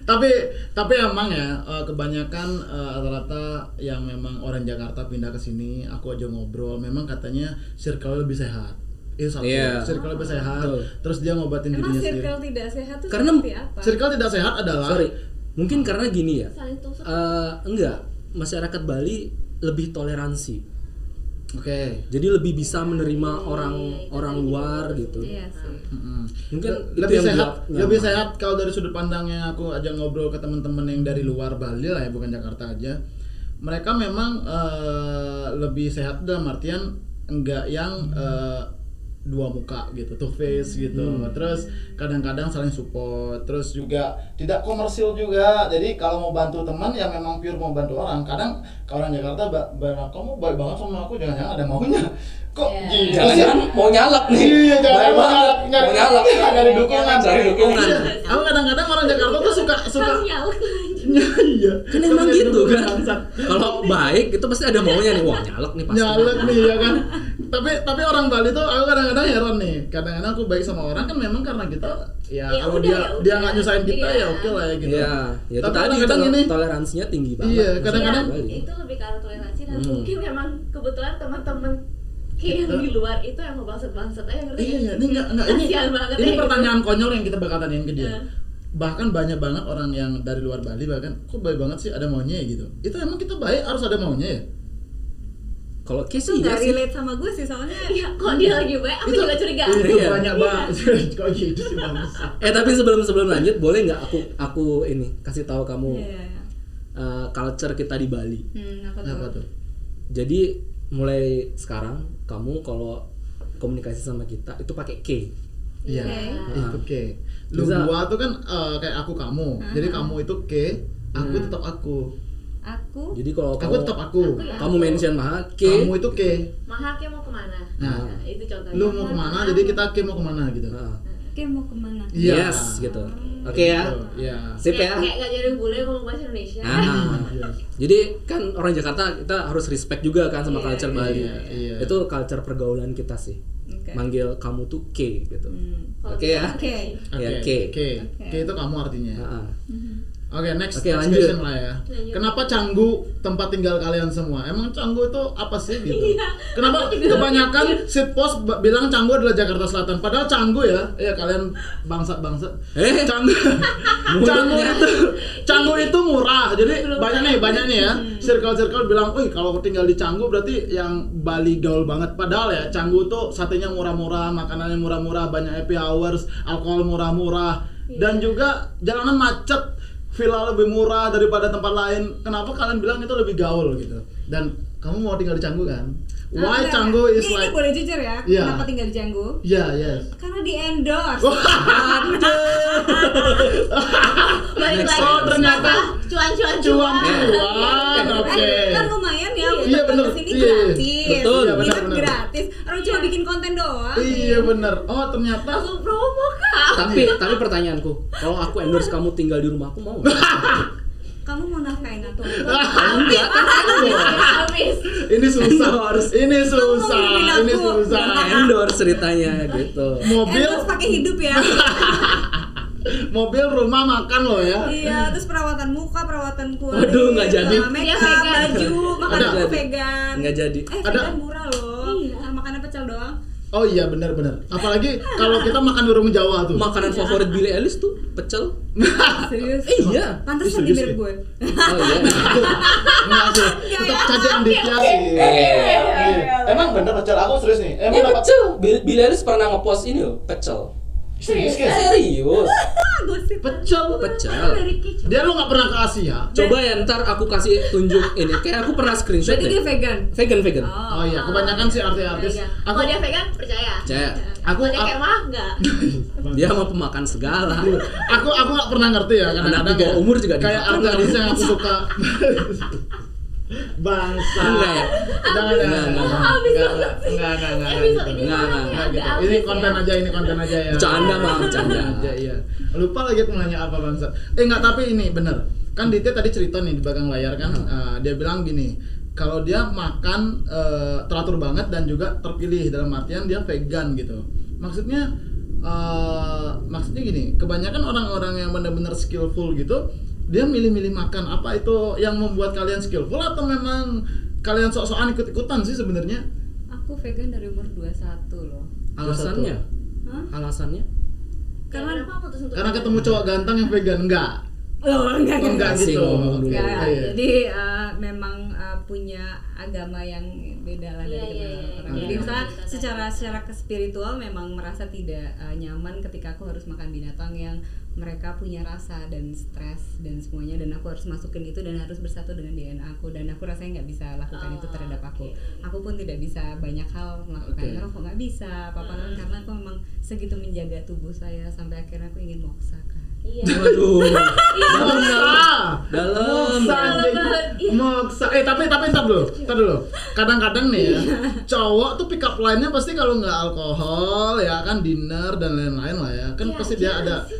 [SPEAKER 3] tapi tapi emang ya eh, kebanyakan eh, rata-rata yang memang orang Jakarta pindah ke sini aku aja ngobrol memang katanya circle lebih sehat itu satu
[SPEAKER 1] Iya.
[SPEAKER 3] circle lebih sehat
[SPEAKER 1] Betul.
[SPEAKER 3] terus dia ngobatin
[SPEAKER 5] Emang
[SPEAKER 3] dirinya sendiri
[SPEAKER 5] circle tidak sehat tuh
[SPEAKER 1] Karena-
[SPEAKER 5] seperti apa?
[SPEAKER 3] circle tidak sehat adalah
[SPEAKER 1] Sorry. Mungkin karena gini ya. Eh, enggak, masyarakat Bali lebih toleransi.
[SPEAKER 3] Oke
[SPEAKER 1] Jadi lebih bisa menerima orang orang luar gitu.
[SPEAKER 5] Iya sih.
[SPEAKER 3] Mm-mm.
[SPEAKER 1] Mungkin
[SPEAKER 3] lebih sehat
[SPEAKER 1] nyaman.
[SPEAKER 3] lebih sehat kalau dari sudut pandangnya aku aja ngobrol ke teman-teman yang dari luar Bali lah ya bukan Jakarta aja mereka memang eh, lebih sehat dalam artian enggak yang eh, dua muka gitu two face gitu
[SPEAKER 1] Hmm.
[SPEAKER 3] terus kadang-kadang saling support terus juga tidak komersil juga jadi kalau mau bantu teman ya memang pure mau bantu orang kadang kalau orang Jakarta ba- kamu baik banget sama aku jangan-jangan ada maunya kok gila sih?
[SPEAKER 1] Jangan-jangan mau nyalak nih.
[SPEAKER 3] Iya, jangan
[SPEAKER 1] Baik
[SPEAKER 3] mau
[SPEAKER 1] banget.
[SPEAKER 3] nyalak, nyalak.
[SPEAKER 1] Mau nyalak.
[SPEAKER 3] Cari dukungan,
[SPEAKER 1] Cari dukungan.
[SPEAKER 3] Aku kadang-kadang orang Jakarta tuh suka suka. Iya.
[SPEAKER 1] Kan emang gitu kan.
[SPEAKER 3] bangsat.
[SPEAKER 1] Kalau baik itu pasti ada maunya nih. Wah, nyalak nih pasti.
[SPEAKER 3] Nyalek nih ya kan. Tapi tapi orang Bali tuh aku kadang-kadang heran nih. Kadang-kadang aku baik sama orang kan memang karena kita ya,
[SPEAKER 6] Ya
[SPEAKER 3] kalau
[SPEAKER 6] udah,
[SPEAKER 3] dia
[SPEAKER 6] ya
[SPEAKER 3] dia nggak nyusahin kita
[SPEAKER 6] Iya.
[SPEAKER 3] ya oke lah ya gitu.
[SPEAKER 1] Iya, ya itu
[SPEAKER 3] Tapi
[SPEAKER 1] tadi
[SPEAKER 3] kadang-kadang
[SPEAKER 1] tol-
[SPEAKER 3] ini
[SPEAKER 1] toleransinya tinggi banget.
[SPEAKER 3] Iya, kadang-kadang-
[SPEAKER 6] Iya, itu lebih ke arah toleransi dan
[SPEAKER 1] Hmm.
[SPEAKER 6] mungkin memang kebetulan teman-teman kayak yang di luar itu yang mau bangsat-bangsat aja ngerti
[SPEAKER 3] Iya, iya, ini enggak enggak ini
[SPEAKER 6] banget
[SPEAKER 3] ini
[SPEAKER 6] ya,
[SPEAKER 3] pertanyaan konyol yang kita bakal tanyain ke dia.
[SPEAKER 6] Iya.
[SPEAKER 3] bahkan banyak banget orang yang dari luar Bali bahkan kok baik banget sih ada maunya ya gitu itu emang kita baik harus ada maunya ya
[SPEAKER 1] Kalau K
[SPEAKER 5] itu
[SPEAKER 1] iya
[SPEAKER 5] nggak
[SPEAKER 1] sih.
[SPEAKER 5] relate sama gue sih soalnya
[SPEAKER 6] Iya, kok dia lagi baik, aku
[SPEAKER 3] Itu-
[SPEAKER 6] juga curiga.
[SPEAKER 3] itu
[SPEAKER 1] Iya.
[SPEAKER 3] banyak banget kok gitu sih
[SPEAKER 1] Eh tapi sebelum sebelum lanjut boleh nggak aku aku ini kasih tahu kamu
[SPEAKER 5] Iya, iya, iya.
[SPEAKER 1] eh, culture kita di Bali.
[SPEAKER 5] Hmm, apa tuh?
[SPEAKER 3] apa tuh
[SPEAKER 1] Jadi mulai sekarang kamu kalau komunikasi sama kita itu pakai K.
[SPEAKER 3] Iya,
[SPEAKER 5] Oke.
[SPEAKER 3] itu K. Lu
[SPEAKER 1] Bisa.
[SPEAKER 3] gua tuh kan eh, kayak aku kamu. Jadi kamu itu K, aku tetap aku.
[SPEAKER 5] Aku
[SPEAKER 1] Jadi kalau
[SPEAKER 3] Aku
[SPEAKER 1] kamu
[SPEAKER 3] tetap aku.
[SPEAKER 1] kamu mention Maha K,
[SPEAKER 3] Kamu itu K.
[SPEAKER 6] Mahal Ki mau ke mana?
[SPEAKER 3] Nah.
[SPEAKER 6] itu contohnya.
[SPEAKER 3] Lu mau ke mana? Jadi kita K mau ke mana gitu.
[SPEAKER 1] Nah,
[SPEAKER 5] Oke mau ke mana?
[SPEAKER 3] Iya.
[SPEAKER 1] yes gitu. Oke ya.
[SPEAKER 3] Gitu, Iya.
[SPEAKER 1] Sip
[SPEAKER 6] kayak,
[SPEAKER 1] ya.
[SPEAKER 6] kayak gak jadi bule ngomong bahasa Indonesia.
[SPEAKER 1] Ah.
[SPEAKER 3] Iya.
[SPEAKER 1] Jadi kan orang Jakarta kita harus respect juga kan sama
[SPEAKER 6] Iya,
[SPEAKER 1] culture Bali.
[SPEAKER 3] iya, iya.
[SPEAKER 1] Itu culture pergaulan kita sih.
[SPEAKER 5] Oke.
[SPEAKER 1] Manggil kamu tuh K gitu.
[SPEAKER 5] Hmm.
[SPEAKER 1] Oke ya.
[SPEAKER 5] Oke.
[SPEAKER 1] Ya,
[SPEAKER 3] Oke,
[SPEAKER 1] K.
[SPEAKER 3] K. K itu kamu artinya.
[SPEAKER 1] Ah, ah.
[SPEAKER 3] Oke, next,
[SPEAKER 1] Oke,
[SPEAKER 3] next
[SPEAKER 1] lanjut.
[SPEAKER 3] question lah ya.
[SPEAKER 6] Lanjut.
[SPEAKER 3] Kenapa Canggu tempat tinggal kalian semua? Emang Canggu itu apa sih gitu?
[SPEAKER 6] Iya,
[SPEAKER 3] Kenapa kebanyakan sit post bilang Canggu adalah Jakarta Selatan? Padahal Canggu ya, ya kalian bangsat-bangsat.
[SPEAKER 1] Eh.
[SPEAKER 3] Canggu, Canggu itu, Canggu itu murah. Jadi banyak nih, banyak nih ya. Circle-circle bilang, wih kalau tinggal di Canggu berarti yang Bali gaul banget. Padahal ya Canggu tuh satenya murah-murah, makanannya murah-murah, banyak happy hours, alkohol murah-murah, dan juga jalanan macet villa lebih murah daripada tempat lain. Kenapa kalian bilang itu lebih gaul gitu? Dan kamu mau tinggal di Canggu kan?
[SPEAKER 5] Ah,
[SPEAKER 3] Why Canggu is
[SPEAKER 5] ini,
[SPEAKER 3] like
[SPEAKER 5] ini boleh jujur ya
[SPEAKER 3] Iya.
[SPEAKER 5] kenapa tinggal di Canggu
[SPEAKER 3] Yeah, yes.
[SPEAKER 5] karena di endorse
[SPEAKER 6] Balik lagi.
[SPEAKER 3] Oh, ternyata
[SPEAKER 6] cuan-cuan
[SPEAKER 3] Cuan
[SPEAKER 6] cuan.
[SPEAKER 3] cuan, oke.
[SPEAKER 5] Eh, kan lumayan ya untuk
[SPEAKER 3] Iya, bener.
[SPEAKER 5] sini
[SPEAKER 3] Iya.
[SPEAKER 5] gratis
[SPEAKER 1] Betul. Iya,
[SPEAKER 3] bener, bener.
[SPEAKER 5] gratis orang cuma bikin konten doang
[SPEAKER 3] Iya bener. Oh ternyata
[SPEAKER 6] Langsung promo kak.
[SPEAKER 1] Tapi tapi pertanyaanku, kalau aku endorse kamu tinggal di rumahku mau nggak?
[SPEAKER 5] kamu mau nafkain atau
[SPEAKER 1] Enggak kan
[SPEAKER 6] Habis,
[SPEAKER 3] ini susah.
[SPEAKER 1] Endorse.
[SPEAKER 3] ini susah. Ini
[SPEAKER 5] aku.
[SPEAKER 3] susah.
[SPEAKER 1] endorse ceritanya gitu.
[SPEAKER 3] Mobil,
[SPEAKER 5] endorse pakai hidup ya
[SPEAKER 3] mobil, rumah, makan loh ya.
[SPEAKER 5] iya terus perawatan muka perawatan kulit
[SPEAKER 1] Waduh, nggak jadi.
[SPEAKER 5] uh, make
[SPEAKER 6] Dia
[SPEAKER 5] up
[SPEAKER 6] vegan.
[SPEAKER 5] baju makan
[SPEAKER 3] Ada.
[SPEAKER 5] aku vegan
[SPEAKER 1] Nggak jadi.
[SPEAKER 5] eh
[SPEAKER 3] Ada.
[SPEAKER 5] vegan murah loh
[SPEAKER 6] Iya.
[SPEAKER 5] makannya pecel doang
[SPEAKER 3] Oh iya benar-benar. Apalagi kalau kita makan di rumah Jawa tuh.
[SPEAKER 1] Makanan favorit Billy Ellis tuh pecel.
[SPEAKER 5] serius
[SPEAKER 1] Iya.
[SPEAKER 5] pantesan
[SPEAKER 3] Ih,
[SPEAKER 5] di mirip gue
[SPEAKER 1] Oh iya.
[SPEAKER 3] Enggak sih. Tetap cacian Ditya sih. Emang bener pecel aku serius nih.
[SPEAKER 1] Ini pecel. Billy, Billy Ellis pernah ngepost ini loh, pecel.
[SPEAKER 3] Serius?
[SPEAKER 1] Serius.
[SPEAKER 5] ah gosip
[SPEAKER 3] Pecel.
[SPEAKER 1] Pecel.
[SPEAKER 3] Dia lu nggak pernah ke Asia?
[SPEAKER 1] Coba ya ntar aku kasih tunjuk ini. Kayak aku pernah screenshot
[SPEAKER 5] berarti dia
[SPEAKER 1] deh.
[SPEAKER 5] vegan
[SPEAKER 1] Vegan vegan.
[SPEAKER 3] Oh iya, kebanyakan sih artis-artis. Aku
[SPEAKER 6] Kalau dia vegan percaya.
[SPEAKER 1] Percaya.
[SPEAKER 3] Aku-
[SPEAKER 6] dia
[SPEAKER 3] aku-
[SPEAKER 6] kayak mah enggak.
[SPEAKER 1] Dia mau pemakan segala.
[SPEAKER 3] aku aku nggak pernah ngerti ya
[SPEAKER 1] bawah
[SPEAKER 3] ya,
[SPEAKER 1] umur juga
[SPEAKER 3] kayak artis yang aku suka bangsa.
[SPEAKER 1] Enggak. Enggak, enggak.
[SPEAKER 3] Enggak enggak enggak. enggak
[SPEAKER 6] Episode ini
[SPEAKER 1] Enggak,
[SPEAKER 3] ini konten
[SPEAKER 6] ya.
[SPEAKER 3] aja ini konten aja ya.
[SPEAKER 1] Bercanda, Bang, bercanda.
[SPEAKER 3] aja iya. Lupa lagi aku nanya apa bangsa eh enggak tapi ini bener. Kan Ditya tadi cerita nih di belakang layar kan? Eh, dia bilang gini kalau dia makan eh, teratur banget dan juga terpilih dalam artian dia vegan gitu. Maksudnya eh, maksudnya gini kebanyakan orang-orang yang benar-benar skillful gitu dia milih-milih makan. Apa itu yang membuat kalian skillful atau memang kalian sok-sokan ikut-ikutan sih sebenarnya?
[SPEAKER 5] Aku vegan dari umur 21 loh.
[SPEAKER 1] Alasannya?
[SPEAKER 5] Hah?
[SPEAKER 1] Alasannya?
[SPEAKER 5] Karena-
[SPEAKER 3] karena ketemu cowok ganteng yang vegan? Enggak
[SPEAKER 5] Oh, enggak,
[SPEAKER 3] Oh, enggak
[SPEAKER 1] Kasih
[SPEAKER 3] gitu.
[SPEAKER 5] Enggak,
[SPEAKER 3] Iya.
[SPEAKER 5] jadi eh, memang eh, punya agama yang beda lah dari
[SPEAKER 6] Iya,
[SPEAKER 5] kita
[SPEAKER 6] iya, iya,
[SPEAKER 5] orang.
[SPEAKER 3] iya.
[SPEAKER 5] Jadi
[SPEAKER 3] Iya.
[SPEAKER 5] misalnya secara secara ke spiritual memang merasa tidak eh, nyaman ketika aku harus makan binatang yang mereka punya rasa dan stres dan semuanya dan aku harus masukin itu dan harus bersatu dengan DNA aku dan aku rasanya nggak bisa lakukan itu
[SPEAKER 6] Oh,
[SPEAKER 5] terhadap aku.
[SPEAKER 6] oke.
[SPEAKER 5] Aku pun tidak bisa banyak hal melakukan
[SPEAKER 3] Oke.
[SPEAKER 5] ngerokok nggak bisa apa apa
[SPEAKER 6] Hmm.
[SPEAKER 5] karena aku memang segitu menjaga tubuh saya sampai akhirnya aku ingin moksa kan.
[SPEAKER 6] Iya.
[SPEAKER 1] Waduh.
[SPEAKER 3] Moksa.
[SPEAKER 1] Dalam.
[SPEAKER 6] Dalam. Iya.
[SPEAKER 3] Moksa. Eh tapi tapi entar dulu. Entar dulu. Kadang-kadang nih ya, cowok tuh pick up line-nya pasti kalau nggak alkohol ya kan dinner dan lain-lain lah ya. Kan
[SPEAKER 6] Ya,
[SPEAKER 3] pasti dia ada
[SPEAKER 6] sih.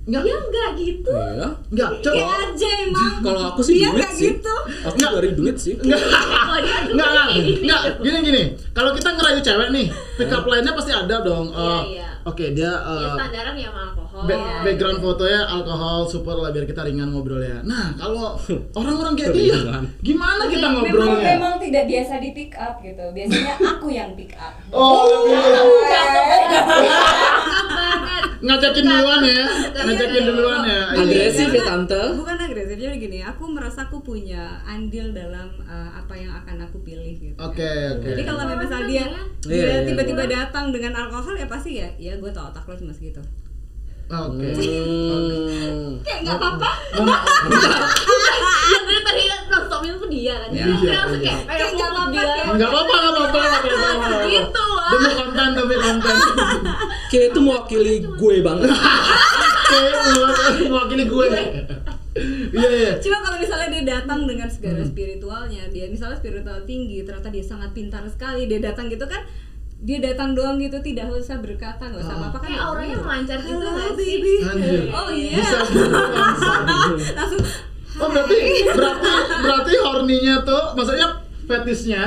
[SPEAKER 3] Enggak.
[SPEAKER 6] Dia enggak gitu.
[SPEAKER 1] Iya.
[SPEAKER 3] Enggak, cowok.
[SPEAKER 5] aja emang.
[SPEAKER 1] Kalau aku sih
[SPEAKER 5] Dia
[SPEAKER 1] duit
[SPEAKER 5] nggak
[SPEAKER 1] sih.
[SPEAKER 5] gitu.
[SPEAKER 1] Aku
[SPEAKER 3] Nggak.
[SPEAKER 1] dari duit sih.
[SPEAKER 3] Enggak. Enggak, enggak, enggak, gini gini. Kalau kita ngerayu cewek nih, pick up line-nya pasti ada dong.
[SPEAKER 6] Iya,
[SPEAKER 3] Eh,
[SPEAKER 6] iya.
[SPEAKER 3] Oke, dia eh,
[SPEAKER 6] Ya standaran ya sama alkohol.
[SPEAKER 3] Ba-
[SPEAKER 5] Iya,
[SPEAKER 3] background fotonya alkohol super lah biar kita ringan ngobrolnya. Nah kalau orang-orang kayak dia, gimana kita
[SPEAKER 2] memang
[SPEAKER 3] ngobrolnya?
[SPEAKER 2] memang tidak biasa di pick up gitu biasanya aku yang pick up
[SPEAKER 3] Oh, lebih.
[SPEAKER 6] Cakep banget.
[SPEAKER 3] Ngajakin duluan ya ngajakin duluan ya Iya.
[SPEAKER 1] Agresif ya, Tante.
[SPEAKER 5] Bukan agresif, jadi gini, aku merasa aku punya andil dalam uh, apa yang akan aku pilih gitu.
[SPEAKER 3] oke oke
[SPEAKER 5] Jadi kalau
[SPEAKER 6] kan
[SPEAKER 5] dia,
[SPEAKER 6] ya.
[SPEAKER 5] dia
[SPEAKER 1] Iya, iya.
[SPEAKER 5] tiba-tiba datang dengan alkohol ya pasti ya, ya gue tau otak lo cuma segitu.
[SPEAKER 3] Oke.
[SPEAKER 1] Hmm.
[SPEAKER 6] kayak nggak apa-apa. Dari tadi nonstonin tuh dia kan
[SPEAKER 3] Iya,
[SPEAKER 6] Dia
[SPEAKER 3] iya.
[SPEAKER 6] langsung kayak
[SPEAKER 5] Kayak nggak apa-apa,
[SPEAKER 3] nggak apa-apa nggak apa-apa nggak
[SPEAKER 6] gitu lah.
[SPEAKER 3] Demi konten demi konten.
[SPEAKER 1] Kayak itu mewakili gue banget.
[SPEAKER 3] kayak mewakili- mewakili gue iya iya.
[SPEAKER 5] Cuma kalau misalnya dia datang dengan segala
[SPEAKER 3] Hmm.
[SPEAKER 5] spiritualnya, dia misalnya spiritual tinggi, ternyata dia sangat pintar sekali, dia datang gitu kan, dia datang doang gitu tidak usah berkata nggak usah
[SPEAKER 3] Ah.
[SPEAKER 5] apa-apa kan
[SPEAKER 6] auranya melancar gitu nggak sih
[SPEAKER 5] baby. Oh iya.
[SPEAKER 3] bisa langsung.
[SPEAKER 5] langsung
[SPEAKER 3] oh berarti berarti berarti horninya tuh maksudnya fetisnya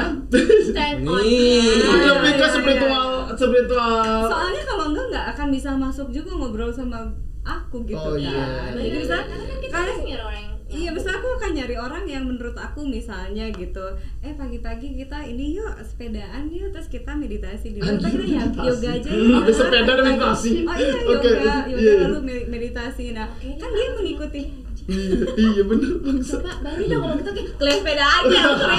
[SPEAKER 6] stand on
[SPEAKER 1] Nih.
[SPEAKER 6] nya.
[SPEAKER 3] lebih ke
[SPEAKER 5] iya,
[SPEAKER 3] spiritual spiritual
[SPEAKER 5] soalnya kalau enggak nggak akan bisa masuk juga ngobrol sama aku gitu
[SPEAKER 3] Oh,
[SPEAKER 5] kan
[SPEAKER 3] iya.
[SPEAKER 5] jadi misalnya
[SPEAKER 6] karena kan kita orang yang
[SPEAKER 5] Iya, misalnya aku akan nyari orang yang menurut aku misalnya gitu, eh pagi-pagi kita ini yuk sepedaan yuk, terus kita meditasi di luar,
[SPEAKER 3] Anjir,
[SPEAKER 5] kita ya yoga aja yuk.
[SPEAKER 3] Habis sepeda dan meditasi.
[SPEAKER 5] Oh iya,
[SPEAKER 3] Oke,
[SPEAKER 5] yoga, yoga
[SPEAKER 3] iya.
[SPEAKER 5] lalu me- meditasi. Nah,
[SPEAKER 6] Oke,
[SPEAKER 5] kan dia mengikuti.
[SPEAKER 3] iya iya, bener bangsa
[SPEAKER 6] coba balik dong kalau kita kayak sepeda aja meditasi